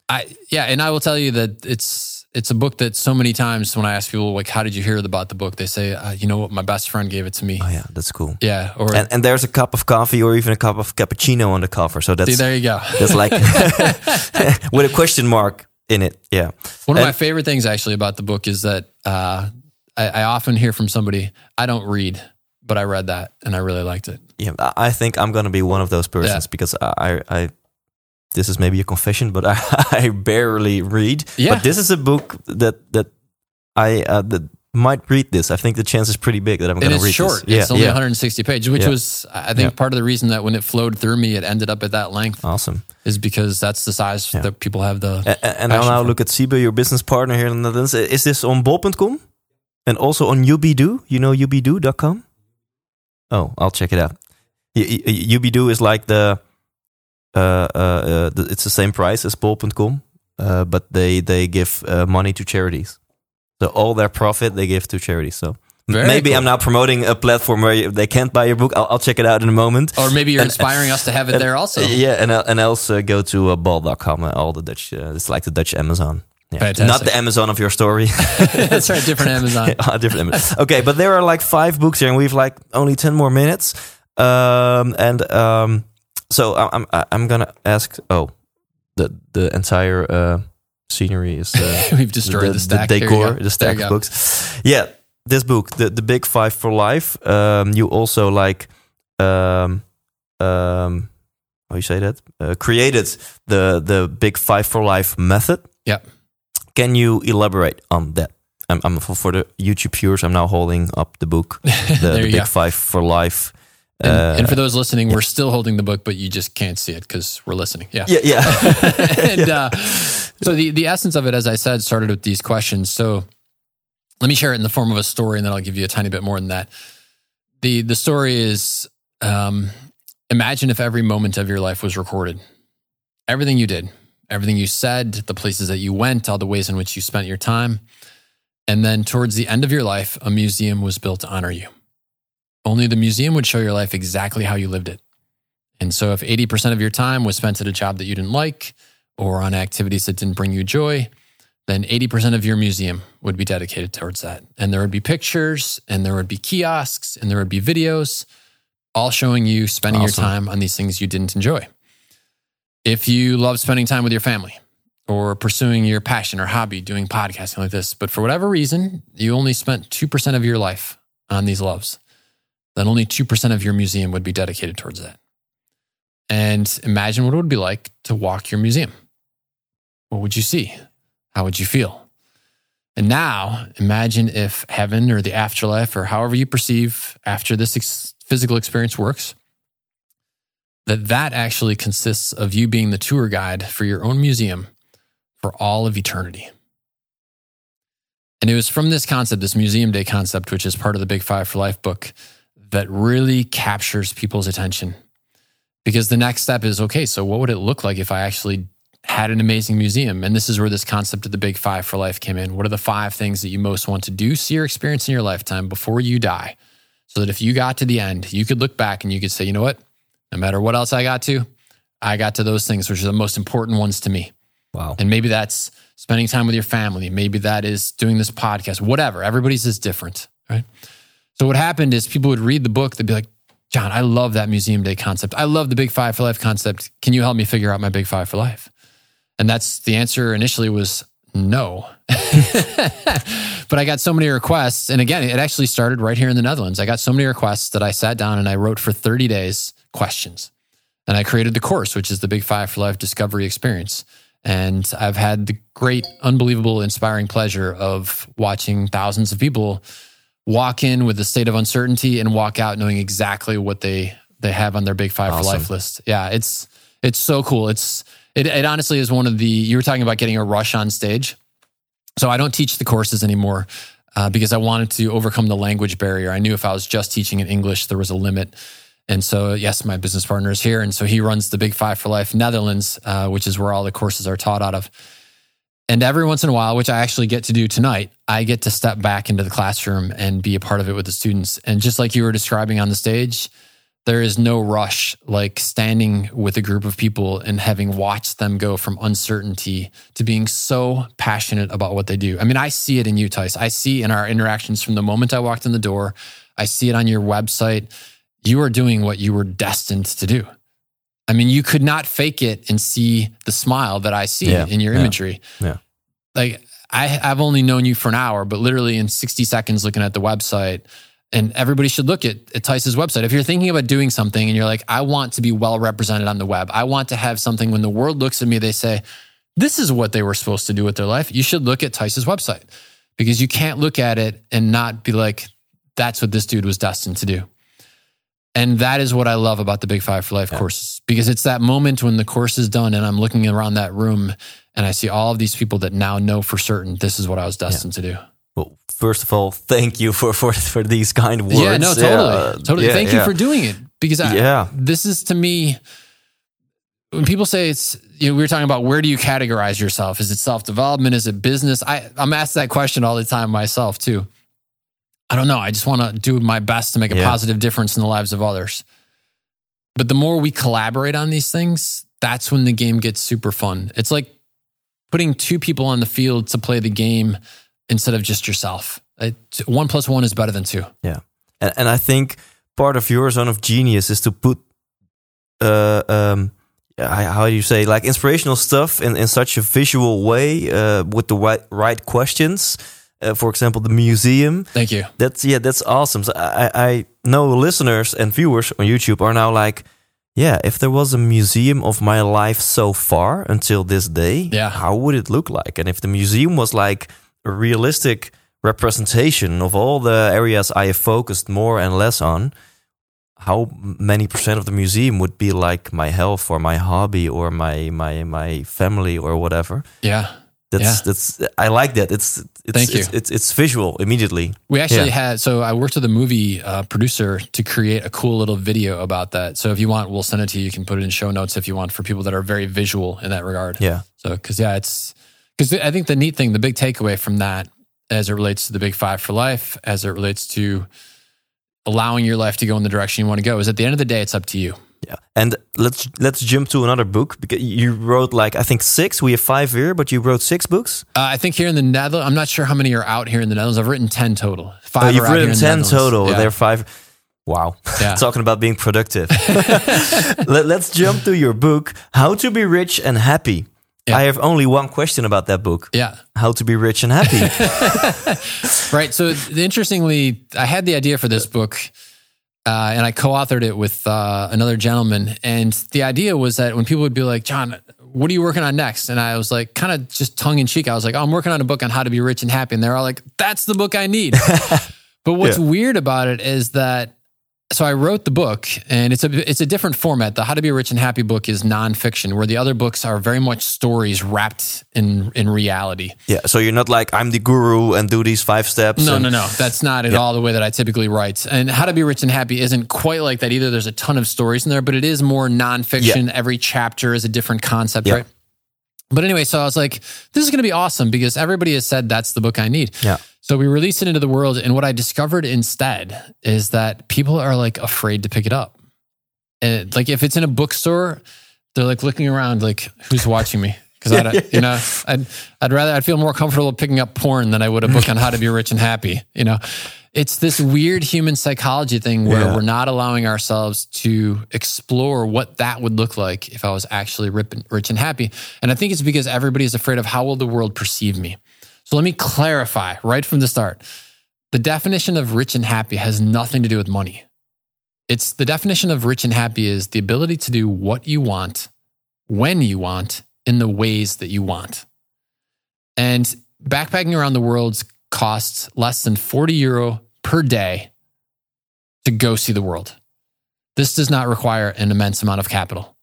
I yeah, and I will tell you that it's it's a book that so many times when I ask people like, "How did you hear about the book?" They say, uh, "You know what? My best friend gave it to me." Oh yeah, that's cool. Yeah, or And and there's a cup of coffee or even a cup of cappuccino on the cover. So see, that's there you go. that's like with a question mark in it. Yeah. One of my favorite things actually about the book is that uh, I, I often hear from somebody, "I don't read, but I read that and I really liked it." Yeah, I I think I'm gonna be one of those persons Yeah. because I, I, I, this is maybe a confession, but I, I barely read. Yeah. But this is a book that that I uh, that might read this. I think the chance is pretty big that I'm gonna it's read short. this. It's only 160 pages, which Yeah. was, I think, Yeah. part of the reason that when it flowed through me, it ended up at that length, Awesome. is because that's the size Yeah. that people have the. A- And, I'll now for- look at Sibe, your business partner here in the Netherlands. Is this on bol.com? And also on Ubidoo? You know ubidoo.com? Oh, I'll check it out. Ubidoo is like the, uh, uh, uh, it's the same price as bol.com, uh, but they, they give uh, money to charities. So all their profit they give to charities. So Very maybe cool. I'm now promoting a platform where you, they can't buy your book. I'll, I'll check it out in a moment. Or maybe you're And- inspiring us to have it and- there also. Yeah, and, and else uh, go to uh, bol.com. Uh, all the Dutch, uh, it's like the Dutch Amazon. Yeah. Fantastic. Not the Amazon of your story. that's right, different Amazon. Ah, different Amazon. Okay, but there are like five books here, and we've like only ten more minutes. Um, and um, so I'm I'm gonna ask. Oh, the the entire uh, scenery is uh, We've destroyed the, stack. Here you decor, the stack you of go. books. Yeah, this book, the the Big Five for Life. Um, you also like um um how you say that? Uh, created the the Big Five for Life method. Yeah. Can you elaborate on that? I'm, I'm for, for the YouTube viewers. I'm now holding up the book, the, the Big go. Five for Life. And, Uh, and for those listening, we're still holding the book, but you just can't see it because we're listening. Yeah. yeah, yeah, and uh, so the, the essence of it, as I said, started with these questions. So let me share it in the form of a story, and then I'll give you a tiny bit more than that. the The story is: um, imagine if every moment of your life was recorded, everything you did, everything you said, the places that you went, all the ways in which you spent your time, and then towards the end of your life, a museum was built to honor you. Only the museum would show your life exactly how you lived it. And so, if 80% of your time was spent at a job that you didn't like or on activities that didn't bring you joy, then 80% of your museum would be dedicated towards that. And there would be pictures, and there would be kiosks, and there would be videos, all showing you spending Awesome. your time on these things you didn't enjoy. If you love spending time with your family or pursuing your passion or hobby, doing podcasting like this, but for whatever reason, you only spent 2% of your life on these loves, then only 2% of your museum would be dedicated towards that. And imagine what it would be like to walk your museum. What would you see? How would you feel? And now imagine if heaven or the afterlife or however you perceive after this ex- physical experience works, that that actually consists of you being the tour guide for your own museum for all of eternity. And it was from this concept, this museum day concept, which is part of the Big Five for Life book, that really captures people's attention. Because the next step is okay, so what would it look like if I actually had an amazing museum? And this is where this concept of the Big Five for Life came in. What are the five things that you most want to do, see, or experience in your lifetime before you die? So that if you got to the end, you could look back and you could say, you know what? No matter what else I got to, I got to those things, which are the most important ones to me. Wow. And maybe that's spending time with your family. Maybe that is doing this podcast, whatever. Everybody's is different, right? So what happened is people would read the book, they'd be like, John, I love that museum day concept. I love the big five for life concept. Can you help me figure out my big five for life? And that's the answer initially was no. but I got so many requests. And again, it actually started right here in the Netherlands. I got so many requests that I sat down and I wrote for 30 days questions. And I created the course, which is the Big Five for Life Discovery Experience. And I've had the great, unbelievable, inspiring pleasure of watching thousands of people walk in with a state of uncertainty and walk out knowing exactly what they they have on their Big Five for Life list. Yeah, it's it's so cool. It's it, it honestly is one of the you were talking about getting a rush on stage. So I don't teach the courses anymore uh, because I wanted to overcome the language barrier. I knew if I was just teaching in English, there was a limit. And so, yes, my business partner is here. And so he runs the Big Five for Life Netherlands, uh, which is where all the courses are taught out of. And every once in a while, which I actually get to do tonight, I get to step back into the classroom and be a part of it with the students. And just like you were describing on the stage, there is no rush like standing with a group of people and having watched them go from uncertainty to being so passionate about what they do. I mean, I see it in you, Thijs. I see in our interactions from the moment I walked in the door. I see it on your website. You are doing what you were destined to do. I mean, you could not fake it and see the smile that I see Yeah, in your yeah, imagery. yeah. Like I, I've only known you for an hour, but literally in 60 seconds looking at the website, and everybody should look at, at Thijs's website. If you're thinking about doing something and you're like, I want to be well represented on the web, I want to have something when the world looks at me, they say, this is what they were supposed to do with their life. You should look at Thijs's website because you can't look at it and not be like, that's what this dude was destined to do. And that is what I love about the Big Five for Life courses because it's that moment when the course is done and I'm looking around that room and I see all of these people that now know for certain this is what I was destined to do. Well, first of all, thank you for for, for these kind words. Yeah, no, totally. uh, totally. yeah, Thank yeah. you for doing it because I, Yeah. this is to me, when people say it's, you know, we were talking about where do you categorize yourself? Is it self development? Is it business? I, I'm asked that question all the time myself too. I don't know. I just want to do my best to make a Yeah. positive difference in the lives of others. But the more we collaborate on these things, that's when the game gets super fun. It's like putting two people on the field to play the game instead of just yourself. It, one plus one is better than two. Yeah, and, and I think part of your zone of genius is to put, uh, um, how do you say, like inspirational stuff in, in such a visual way, uh, with the right right questions. Uh, for example, the museum. Thank you. That's yeah, that's awesome. So I, I know listeners and viewers on YouTube are now like, yeah, if there was a museum of my life so far until this day, Yeah. how would it look like? And if the museum was like a realistic representation of all the areas I have focused more and less on, how many percent of the museum would be like my health or my hobby or my my my family or whatever? Yeah. That's Yeah. that's I like that. It's it's Thank you. it's, it's it's visual immediately. We actually Yeah. had, so I worked with a movie uh, producer to create a cool little video about that. So if you want, we'll send it to you. You can put it in show notes if you want for people that are very visual in that regard. Yeah. So, cause yeah, it's, cause I think the neat thing, the big takeaway from that as it relates to the big five for life, as it relates to allowing your life to go in the direction you want to go is at the end of the day, it's up to you. Yeah, and let's let's jump to another book because you wrote like I think six. We have five here, but you wrote six books. Uh, I think here in the Netherlands, I'm not sure how many are out here in the Netherlands. I've written 10 total. Five Oh, you've written the ten Netherlands. total. Yeah. There are five. Wow, Yeah. talking about being productive. Let, us jump to your book, How to Be Rich and Happy. Yeah. I have only one question about that book: yeah. How to Be Rich and Happy. Right. So interestingly, I had the idea for this book, uh, and I co-authored it with uh, another gentleman. And the idea was that when people would be like, "John, what are you working on next?" and I was like, kind of just tongue in cheek, I was like, "Oh, I'm working on a book on how to be rich and happy." And they're all like, "That's the book I need." but what's Yeah. weird about it is that so I wrote the book, and it's a it's a different format. The How to Be Rich and Happy book is nonfiction, where the other books are very much stories wrapped in in reality. Yeah. So you're not like I'm the guru and do these five steps. No, no, no. That's not at all the way that I typically write. And How to Be Rich and Happy isn't quite like that either. There's a ton of stories in there, but it is more nonfiction. Every chapter is a different concept, Yeah. right? But anyway, so I was like, this is going to be awesome because everybody has said that's the book I need. Yeah. So we released it into the world. And what I discovered instead is that people are like afraid to pick it up. And like if it's in a bookstore, they're like looking around, like, who's watching me? Because I, you know, I'd I'd rather I'd feel more comfortable picking up porn than I would a book on how to be rich and happy. You know, it's this weird human psychology thing where Yeah. we're not allowing ourselves to explore what that would look like if I was actually rich and happy. And I think it's because everybody is afraid of how will the world perceive me. So let me clarify right from the start. The definition of rich and happy has nothing to do with money. It's the definition of rich and happy is the ability to do what you want, when you want, in the ways that you want. And backpacking around the world costs less than 40 euro per day to go see the world. This does not require an immense amount of capital.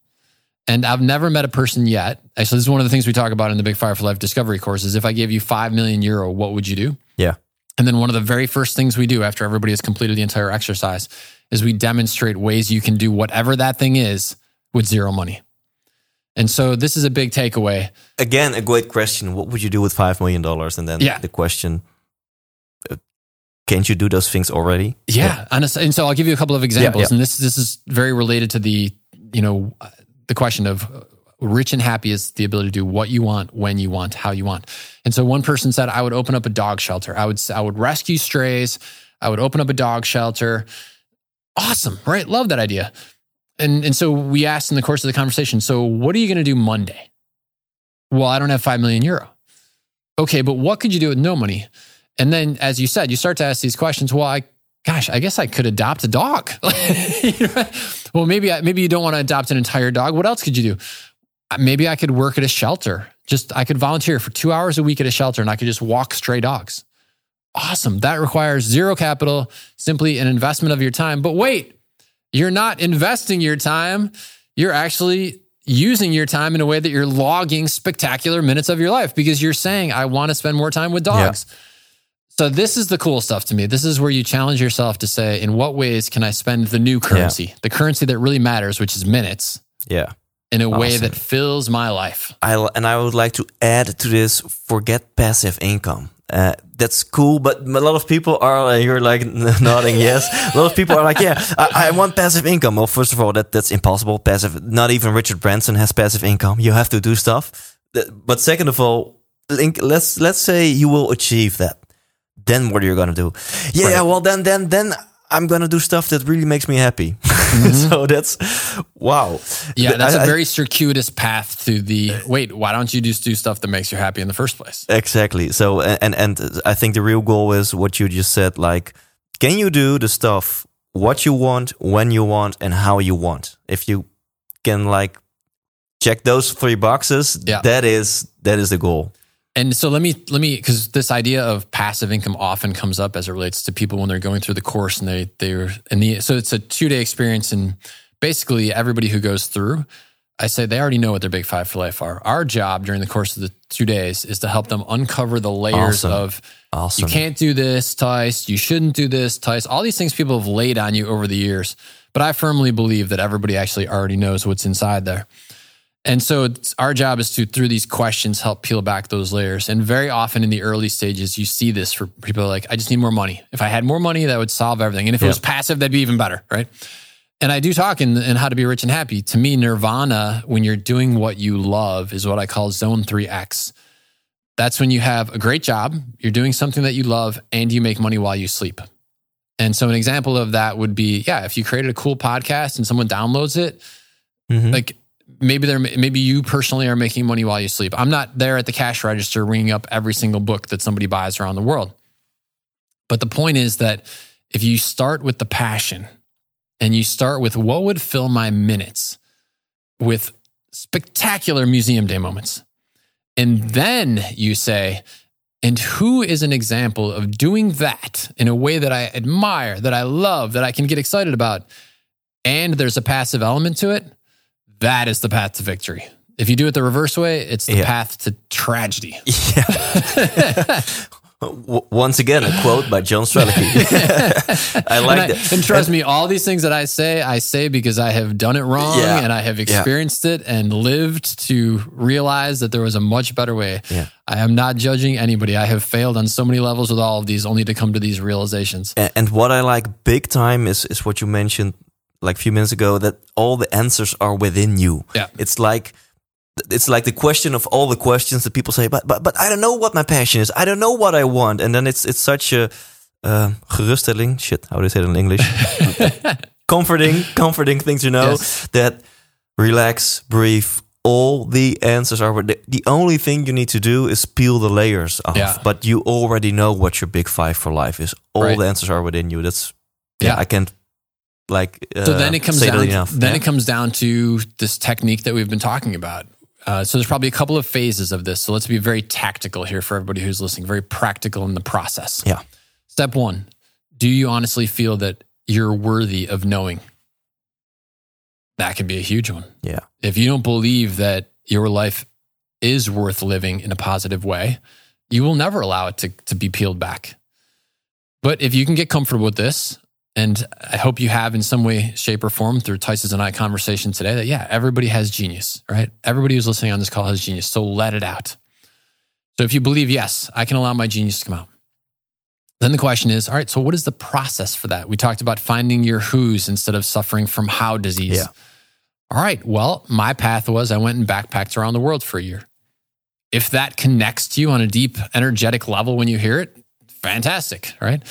And I've never met a person yet. Actually, this is one of the things we talk about in the Big Five for Life Discovery course is if I gave you 5 million euro, what would you do? Yeah. And then one of the very first things we do after everybody has completed the entire exercise is we demonstrate ways you can do whatever that thing is with zero money. And so this is a big takeaway. Again, a great question. What would you do with five million dollars? And then Yeah. the question: uh, Can't you do those things already? Yeah, and, and so I'll give you a couple of examples, yeah. and this this is very related to the you know the question of rich and happy is the ability to do what you want, when you want, how you want. And so one person said, I would open up a dog shelter. I would I would rescue strays. I would open up a dog shelter. Awesome, right? Love that idea. And and so we asked in the course of the conversation, so what are you going to do Monday? Well, I don't have five million euro. Okay, but what could you do with no money? And then, as you said, you start to ask these questions. Well, I gosh, I guess I could adopt a dog. You know? well, maybe I, maybe you don't want to adopt an entire dog. What else could you do? Uh, Maybe I could work at a shelter. Just I could volunteer for two hours a week at a shelter, and I could just walk stray dogs. Awesome. That requires zero capital, simply an investment of your time. But wait, you're not investing your time. You're actually using your time in a way that you're logging spectacular minutes of your life because you're saying, I want to spend more time with dogs. So this is the cool stuff to me. This is where you challenge yourself to say, in what ways can I spend the new currency, the currency that really matters, which is minutes, Yeah. in a way that fills my life? I and I would like to add to this: forget passive income. Uh, that's cool, but a lot of people are. You're like nodding yes. A lot of people are like, yeah, I, I want passive income. Well, first of all, that that's impossible. Passive. Not even Richard Branson has passive income. You have to do stuff. But second of all, let's let's say you will achieve that. Then what are you gonna do? Yeah, yeah. Well, then then then I'm gonna do stuff that really makes me happy. Mm-hmm. so that's wow. Yeah, that's I- a I- very circuitous path to the uh, wait, why don't you just do stuff that makes you happy in the first place? Exactly. So and and I think the real goal is what you just said. Like, can you do the stuff what you want, when you want, and how you want? If you can like check those three boxes, Yeah. that is that is the goal. And so let me let me because this idea of passive income often comes up as it relates to people when they're going through the course and they they're in the so it's a two day experience and basically everybody who goes through, I say they already know what their big five for life are. Our job during the course of the two days is to help them uncover the layers Awesome. of Awesome. you can't do this, Thijs. You shouldn't do this, Thijs. All these things people have laid on you over the years. But I firmly believe that everybody actually already knows what's inside there. And so it's, our job is to, through these questions, help peel back those layers. And very often in the early stages, you see this for people like, I just need more money. If I had more money, that would solve everything. And if it was passive, that'd be even better, right? And I do talk in, in How to Be Rich and Happy. To me, nirvana, when you're doing what you love, is what I call zone 3X. That's when you have a great job, you're doing something that you love, and you make money while you sleep. And so, an example of that would be yeah, if you created a cool podcast and someone downloads it, Mhm. like maybe they're maybe you personally are making money while you sleep. I'm not there at the cash register ringing up every single book that somebody buys around the world. But the point is that if you start with the passion and you start with what would fill my minutes with spectacular museum day moments, and then you say, And who is an example of doing that in a way that I admire, that I love, that I can get excited about, and there's a passive element to it? That is the path to victory. If you do it the reverse way, it's the Yeah. path to tragedy. W- Once again, a quote by John Strelecky. I like and, I- that. and trust me, all these things that I say, I say because I have done it wrong Yeah. and I have experienced it and lived to realize that there was a much better way. Yeah. I am not judging anybody. I have failed on so many levels with all of these only to come to these realizations. A- And what I like big time is is what you mentioned like a few minutes ago that all the answers are within you. Yeah. It's like it's like the question of all the questions that people say, but but but I don't know what my passion is. I don't know what I want. And then it's it's such a uh, geruststelling. Shit, how do you say it in English? comforting, comforting thing to know Yes. that relax, breathe. All the answers are the, the only thing you need to do is peel the layers off. Yeah. But you already know what your big five for life is. All Right. the answers are within you. That's yeah. Yeah. I can't like. Uh, So then it comes down. enough. Then yeah. it comes down to this technique that we've been talking about. Uh, so there's probably a couple of phases of this. So let's be very tactical here for everybody who's listening. Very practical in the process. Yeah. Step one: Do you honestly feel that you're worthy of knowing? That can be a huge one. Yeah. If you don't believe that your life is worth living in a positive way, you will never allow it to, to be peeled back. But if you can get comfortable with this, and I hope you have in some way, shape, or form through Thijs's and I conversation today that, yeah, everybody has genius, right? Everybody who's listening on this call has genius. So let it out. So if you believe, yes, I can allow my genius to come out. Then the question is, all right, so what is the process for that? We talked about finding your who's instead of suffering from how disease. Yeah. All right, well, my path was I went and backpacked around the world for a year. If that connects to you on a deep, energetic level when you hear it, fantastic, right?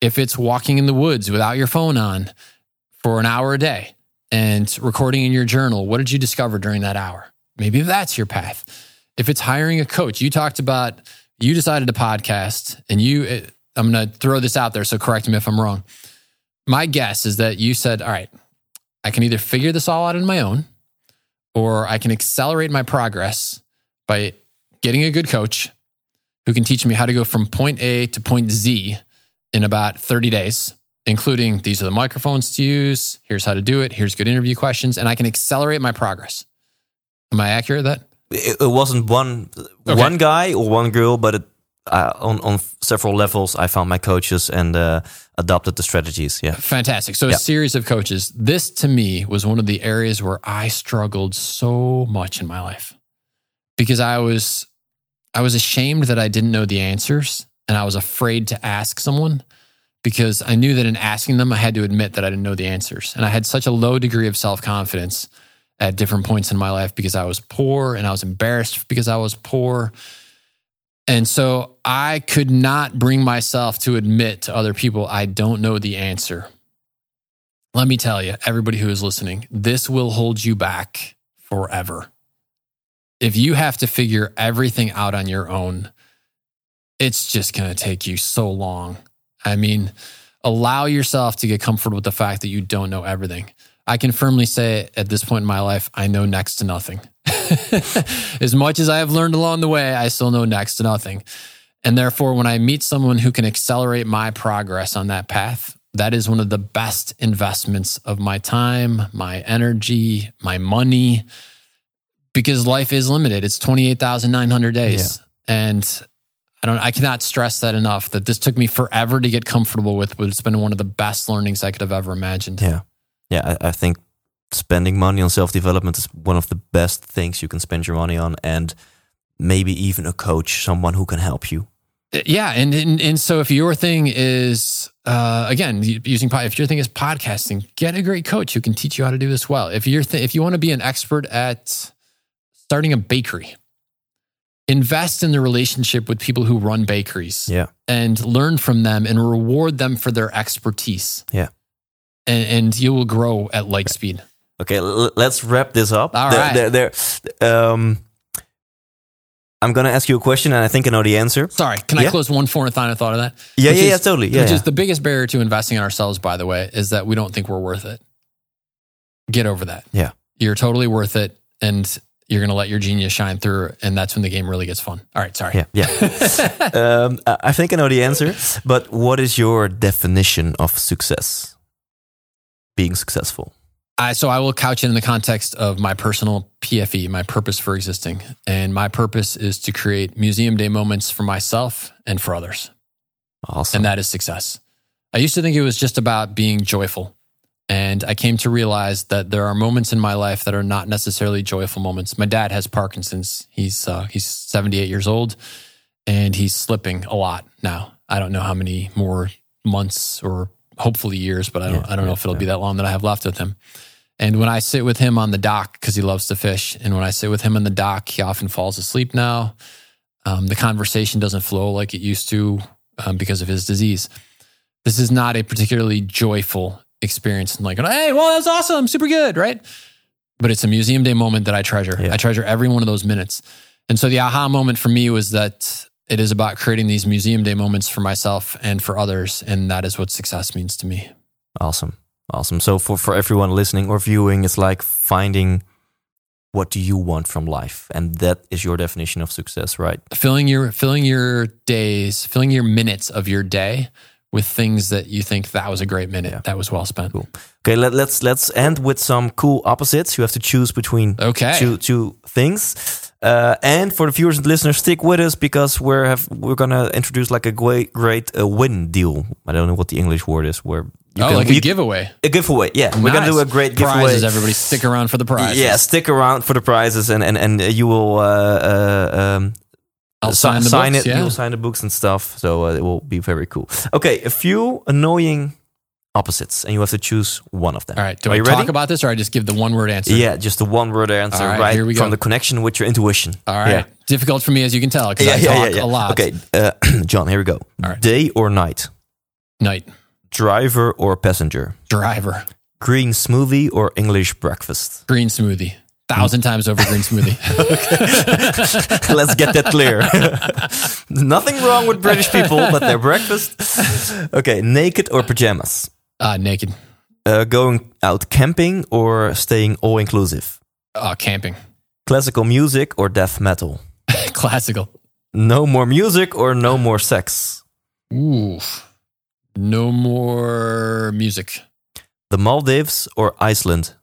If it's walking in the woods without your phone on for an hour a day and recording in your journal, what did you discover during that hour? Maybe that's your path. If it's hiring a coach, you talked about you decided to podcast and you, eh, I'm going to throw this out there, so correct me if I'm wrong. My guess is that you said, all right, I can either figure this all out on my own or I can accelerate my progress by getting a good coach who can teach me how to go from point A to point Z in about 30 days, including these are the microphones to use, here's how to do it, here's good interview questions, and I can accelerate my progress. Am I accurate that? it, it wasn't one Okay. one guy or one girl, but it, uh, on on several levels, I found my coaches and uh, adopted the strategies. Yeah. Fantastic. So, Yeah. a series of coaches. This to me was one of the areas where I struggled so much in my life because I was I was ashamed that I didn't know the answers and I was afraid to ask someone because I knew that in asking them I had to admit that I didn't know the answers. And I had such a low degree of self-confidence at different points in my life because I was poor and I was embarrassed because I was poor. And so I could not bring myself to admit to other people I don't know the answer. Let me tell you, everybody who is listening, this will hold you back forever. If you have to figure everything out on your own, it's just going to take you so long. I mean, allow yourself to get comfortable with the fact that you don't know everything. I can firmly say at this point in my life, I know next to nothing. as much as I have learned along the way, I still know next to nothing. And therefore, when I meet someone who can accelerate my progress on that path, that is one of the best investments of my time, my energy, my money, because life is limited. It's 28,900 days. And I don't, I cannot stress that enough that this took me forever to get comfortable with, but it's been one of the best learnings I could have ever imagined. Yeah. Yeah. I, I think spending money on self development is one of the best things you can spend your money on, and maybe even a coach, someone who can help you. Yeah, and and, and so if your thing is uh, again using if your thing is podcasting, get a great coach who can teach you how to do this well. If you're th- if you want to be an expert at starting a bakery, invest in the relationship with people who run bakeries Yeah. and learn from them and reward them for their expertise. Yeah. and, and you will grow at light speed. Okay, let's wrap this up. All There- right. there- there- um, I'm gonna ask you a question, and I think I know the answer. Sorry, can I Yeah. close one final thought of that? Yeah, Which yeah, is- yeah, totally. Yeah, which yeah. is the biggest barrier to investing in ourselves, by the way, is that we don't think we're worth it. Get over that. Yeah. You're totally worth it. And you're going to let your genius shine through, and that's when the game really gets fun. All right, sorry. Yeah, yeah. um, I think I know the answer, but what is your definition of success? Being successful. I, so I will couch it in the context of my personal PFE, my purpose for existing, and my purpose is to create museum day moments for myself and for others, Awesome. and that is success. I used to think it was just about being joyful. And I came to realize that there are moments in my life that are not necessarily joyful moments. My dad has Parkinson's. He's uh, he's 78 years old, and he's slipping a lot now. I don't know how many more months or hopefully years, but I don't Yeah, I don't know yeah, if it'll yeah. be that long that I have left with him. And when I sit with him on the dock because he loves to fish, and when I sit with him on the dock, he often falls asleep now. Um, the conversation doesn't flow like it used to um, because of his disease. This is not a particularly joyful experience. And like, hey, well, that's awesome, super good, right? But it's a museum day moment that I treasure. Yeah. I treasure every one of those minutes. And so the aha moment for me was that it is about creating these museum day moments for myself and for others, and that is what success means to me. Awesome. Awesome. So for, for everyone listening or viewing, it's like finding what do you want from life? And that is your definition of success, right? filling your filling your days, filling your minutes of your day with things that you think that was a great minute, Yeah. that was well spent. Cool. Okay, let, let's let's end with some cool opposites. You have to choose between Okay. two two things. Uh, and for the viewers and listeners, stick with us because we're have we're gonna introduce like a great great uh, win deal. I don't know what the English word is. Where you oh, can like you- a giveaway. a giveaway. Yeah, we're gonna do a great prizes. giveaway. Everybody stick around for the prizes. Yeah, stick around for the prizes, and and and you will uh, uh, um, I'll si- sign the sign books, it. Yeah. You will sign the books and stuff. So uh, it will be very cool. Okay, a few annoying opposites, and you have to choose one of them. All right. Do Are I you talk ready? about this or I just give the one word answer? Yeah, just the one word answer, All right, right, here we go. from the connection with your intuition. All right. Yeah. Difficult for me as you can tell because Yeah, I yeah, talk yeah, yeah. a lot. Okay, uh, John, here we go. All right. Day or night? Night. Driver or passenger? Driver. Green smoothie or English breakfast? Green smoothie. Thousand times over green smoothie. Let's get that clear. Nothing wrong with British people, but their breakfast. Okay, naked or pajamas? uh, naked. Uh, going out camping or staying all inclusive? Uh, camping. Classical music or death metal? Classical. No more music or no more sex? Ooh. No more music. The Maldives or Iceland?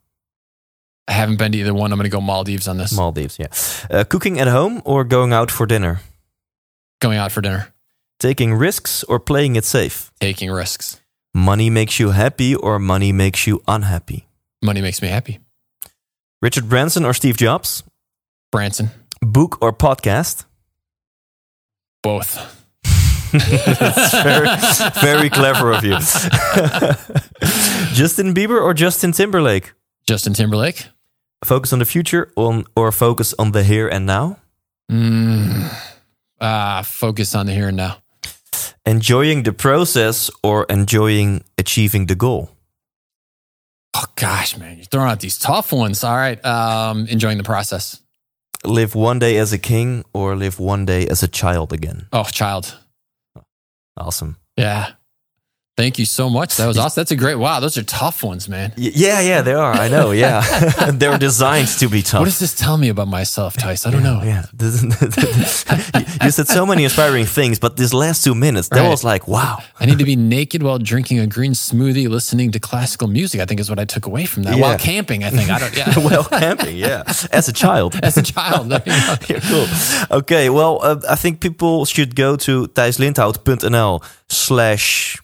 I haven't been to either one. I'm going to go Maldives on this. Maldives, yeah. Uh, cooking at home or going out for dinner? Going out for dinner. Taking risks or playing it safe? Taking risks. Money makes you happy or money makes you unhappy? Money makes me happy. Richard Branson or Steve Jobs? Branson. Book or podcast? Both. That's very, very clever of you. Justin Bieber or Justin Timberlake? Justin Timberlake. Focus on the future on or focus on the here and now? Mm. Ah, focus on the here and now. Enjoying the process or enjoying achieving the goal? Oh gosh, man, you're throwing out these tough ones. All right. Um, enjoying the process. Live one day as a king or live one day as a child again? Oh, child. Awesome. Yeah. Thank you so much. That was awesome. That's a great. Wow, those are tough ones, man. Yeah, yeah, they are. I know. Yeah, they're designed to be tough. What does this tell me about myself, Thijs? I don't know. Yeah, you said so many inspiring things, but this last two minutes, that Right. was like, wow. I need to be naked while drinking a green smoothie, listening to classical music. I think is what I took away from that. Yeah. While camping, I think. I don't. Yeah. well, camping, yeah, as a child. As a child. there you go. Yeah, cool. Okay, well, uh, I think people should go to thijslindhout.nl slash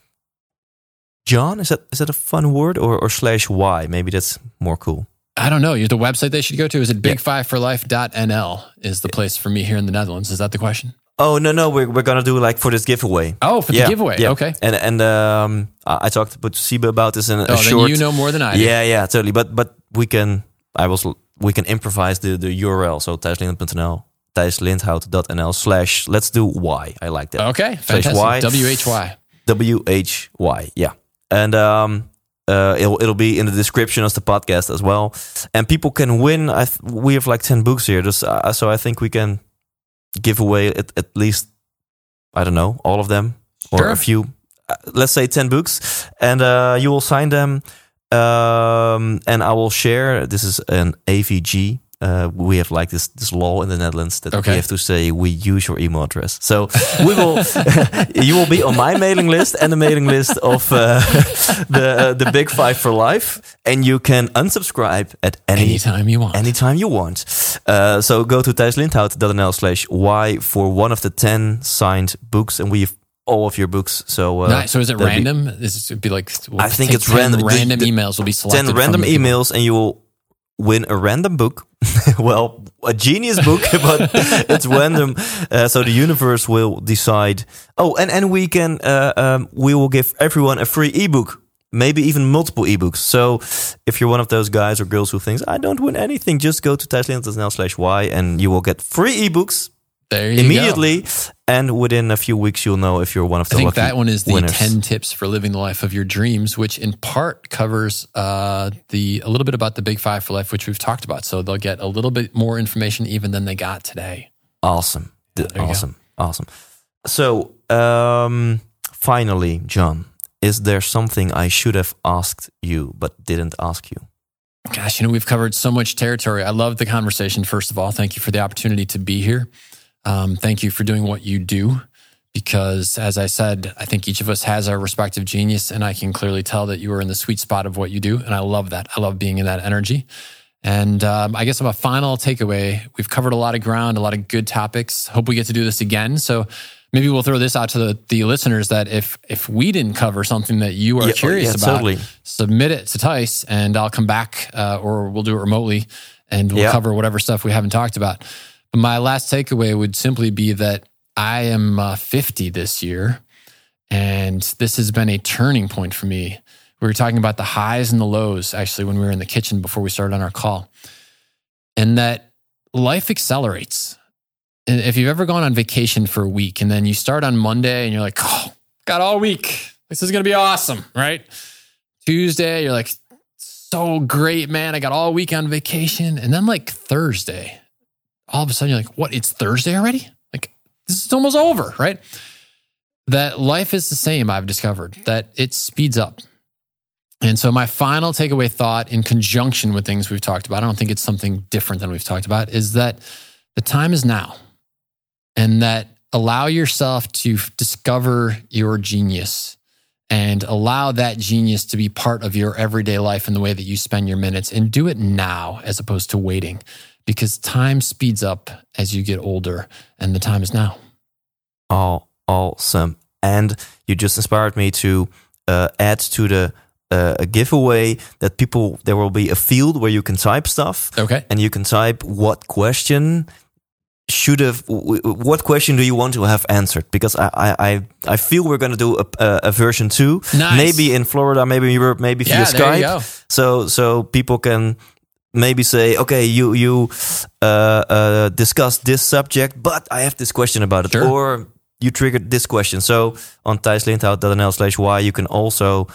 John. Is that is that a fun word or, or slash Y? Maybe that's more cool. I don't know. The website they should go to is it big5forlife.nl is the place for me here in the Netherlands. Is that the question? Oh no, no, we're we're gonna do like for this giveaway. Oh, for the yeah, giveaway. yeah. Okay. And and um, I talked with Siba about this in a, Oh, then short. you know more than I do. Yeah, yeah, totally. But but we can. I was we can improvise the the URL. So thijslindhout.nl thijslindhout.nl slash let's do Y. I like that. Okay. Slash Fantastic. Y. WHY. W H Y. Yeah, and um, uh, it'll it'll be in the description of the podcast as well. And people can win. I th- we have like ten books here, just, uh, so I think we can give away at, at least I don't know all of them or Sure. a few. Uh, let's say ten books, and uh, you will sign them. Um, and I will share. This is an AVG uh, we have like this this law in the Netherlands that Okay. we have to say we use your email address. So we will, you will be on my mailing list and the mailing list of uh, the the Big Five for Life, and you can unsubscribe at any Anytime you want. anytime you want. Uh, so go to thijslindhout.nl slash y for one of the 10 signed books. And we have all of your books. So, uh, nice. So is it that'll be random? Is it be like? we'll I think it's 10 random. The- Random the- emails will be selected. 10 random people. emails and you will win a random book. well, a genius book, but it's random. Uh, so the universe will decide. Oh, and, and we can, uh, um, we will give everyone a free ebook. Maybe even multiple ebooks. So if you're one of those guys or girls who thinks, I don't win anything, just go to thijslindhout.nl slash y and you will get free ebooks There you immediately. Go. And within a few weeks, you'll know if you're one of the I think that one is the winners. 10 tips for living the life of your dreams, which in part covers uh, the a little bit about the big five for life, which we've talked about. So they'll get a little bit more information even than they got today. Awesome. Th- there you go. awesome. Awesome. So, um, finally, John, is there something I should have asked you but didn't ask you? Gosh, you know, we've covered so much territory. I love the conversation, first of all. Thank you for the opportunity to be here. Um, thank you for doing what you do. Because as I said, I think each of us has our respective genius, and I can clearly tell that you are in the sweet spot of what you do. And I love that. I love being in that energy. And um, I guess on a final takeaway, we've covered a lot of ground, a lot of good topics. Hope we get to do this again. So maybe we'll throw this out to the, the listeners that if if we didn't cover something that you are Yeah, curious yeah, about, totally. submit it to Thijs, and I'll come back, uh, or we'll do it remotely, and we'll Yeah. cover whatever stuff we haven't talked about. My last takeaway would simply be that I am uh, 50 this year, and this has been a turning point for me. We were talking about the highs and the lows actually when we were in the kitchen before we started on our call, and that life accelerates. And if you've ever gone on vacation for a week and then you start on Monday and you're like, oh, got all week. This is going to be awesome, right? Tuesday, you're like, so great, man. I got all week on vacation. And then like Thursday, all of a sudden you're like, what? It's Thursday already? Like, this is almost over, right? That life is the same, I've discovered, that it speeds up. And so, my final takeaway thought, in conjunction with things we've talked about, I don't think it's something different than we've talked about, is that the time is now. And that allow yourself to discover your genius and allow that genius to be part of your everyday life in the way that you spend your minutes and do it now as opposed to waiting because time speeds up as you get older and the time is now. All awesome. And you just inspired me to uh, add to the uh, a giveaway that people there will be a field where you can type stuff Okay. and you can type what question should have what question do you want to have answered because i i i, I feel we're going to do a, a, a version two Nice. maybe in florida maybe in europe maybe via Yeah, skype there you go. so so people can maybe say okay you you uh, uh, discussed this subject but i have this question about it Sure. or you triggered this question so on thijslindhout.nl slash y you can also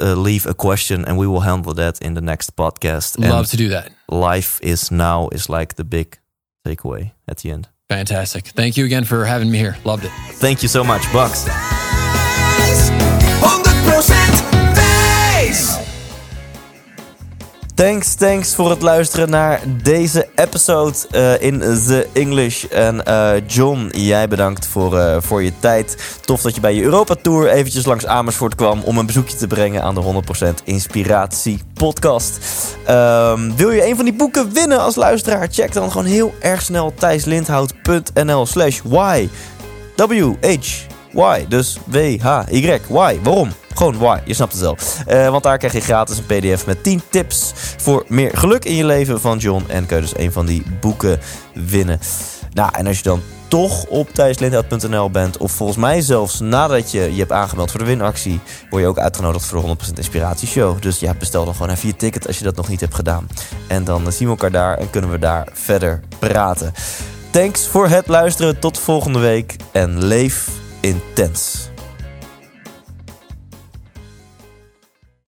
uh, leave a question and we will handle that in the next podcast And Love to do that. life is now is like the big takeaway at the end. Fantastic. Thank you again for having me here. Loved it. Thank you so much, Bucks. Thanks, thanks voor het luisteren naar deze episode eh, in The English. En eh, John, jij bedankt voor, eh, voor je tijd. Tof dat je bij je Europa Tour eventjes langs Amersfoort kwam om een bezoekje te brengen aan de 100% Inspiratie podcast. Ehm, wil je een van die boeken winnen als luisteraar? Check dan gewoon heel erg snel thijslindhout.nl slash why. W-H Y. Dus W-H-Y. Why. Waarom? Gewoon why. Je snapt het wel. Eh, want daar krijg je gratis een pdf met 10 tips voor meer geluk in je leven van John. En kun je dus een van die boeken winnen. Nou, en als je dan toch op thijslindhout.nl bent... of volgens mij zelfs nadat je je hebt aangemeld voor de winactie... word je ook uitgenodigd voor de 100% Inspiratieshow. Dus ja, bestel dan gewoon even je ticket als je dat nog niet hebt gedaan. En dan zien we elkaar daar en kunnen we daar verder praten. Thanks voor het luisteren. Tot volgende week. En leef intens.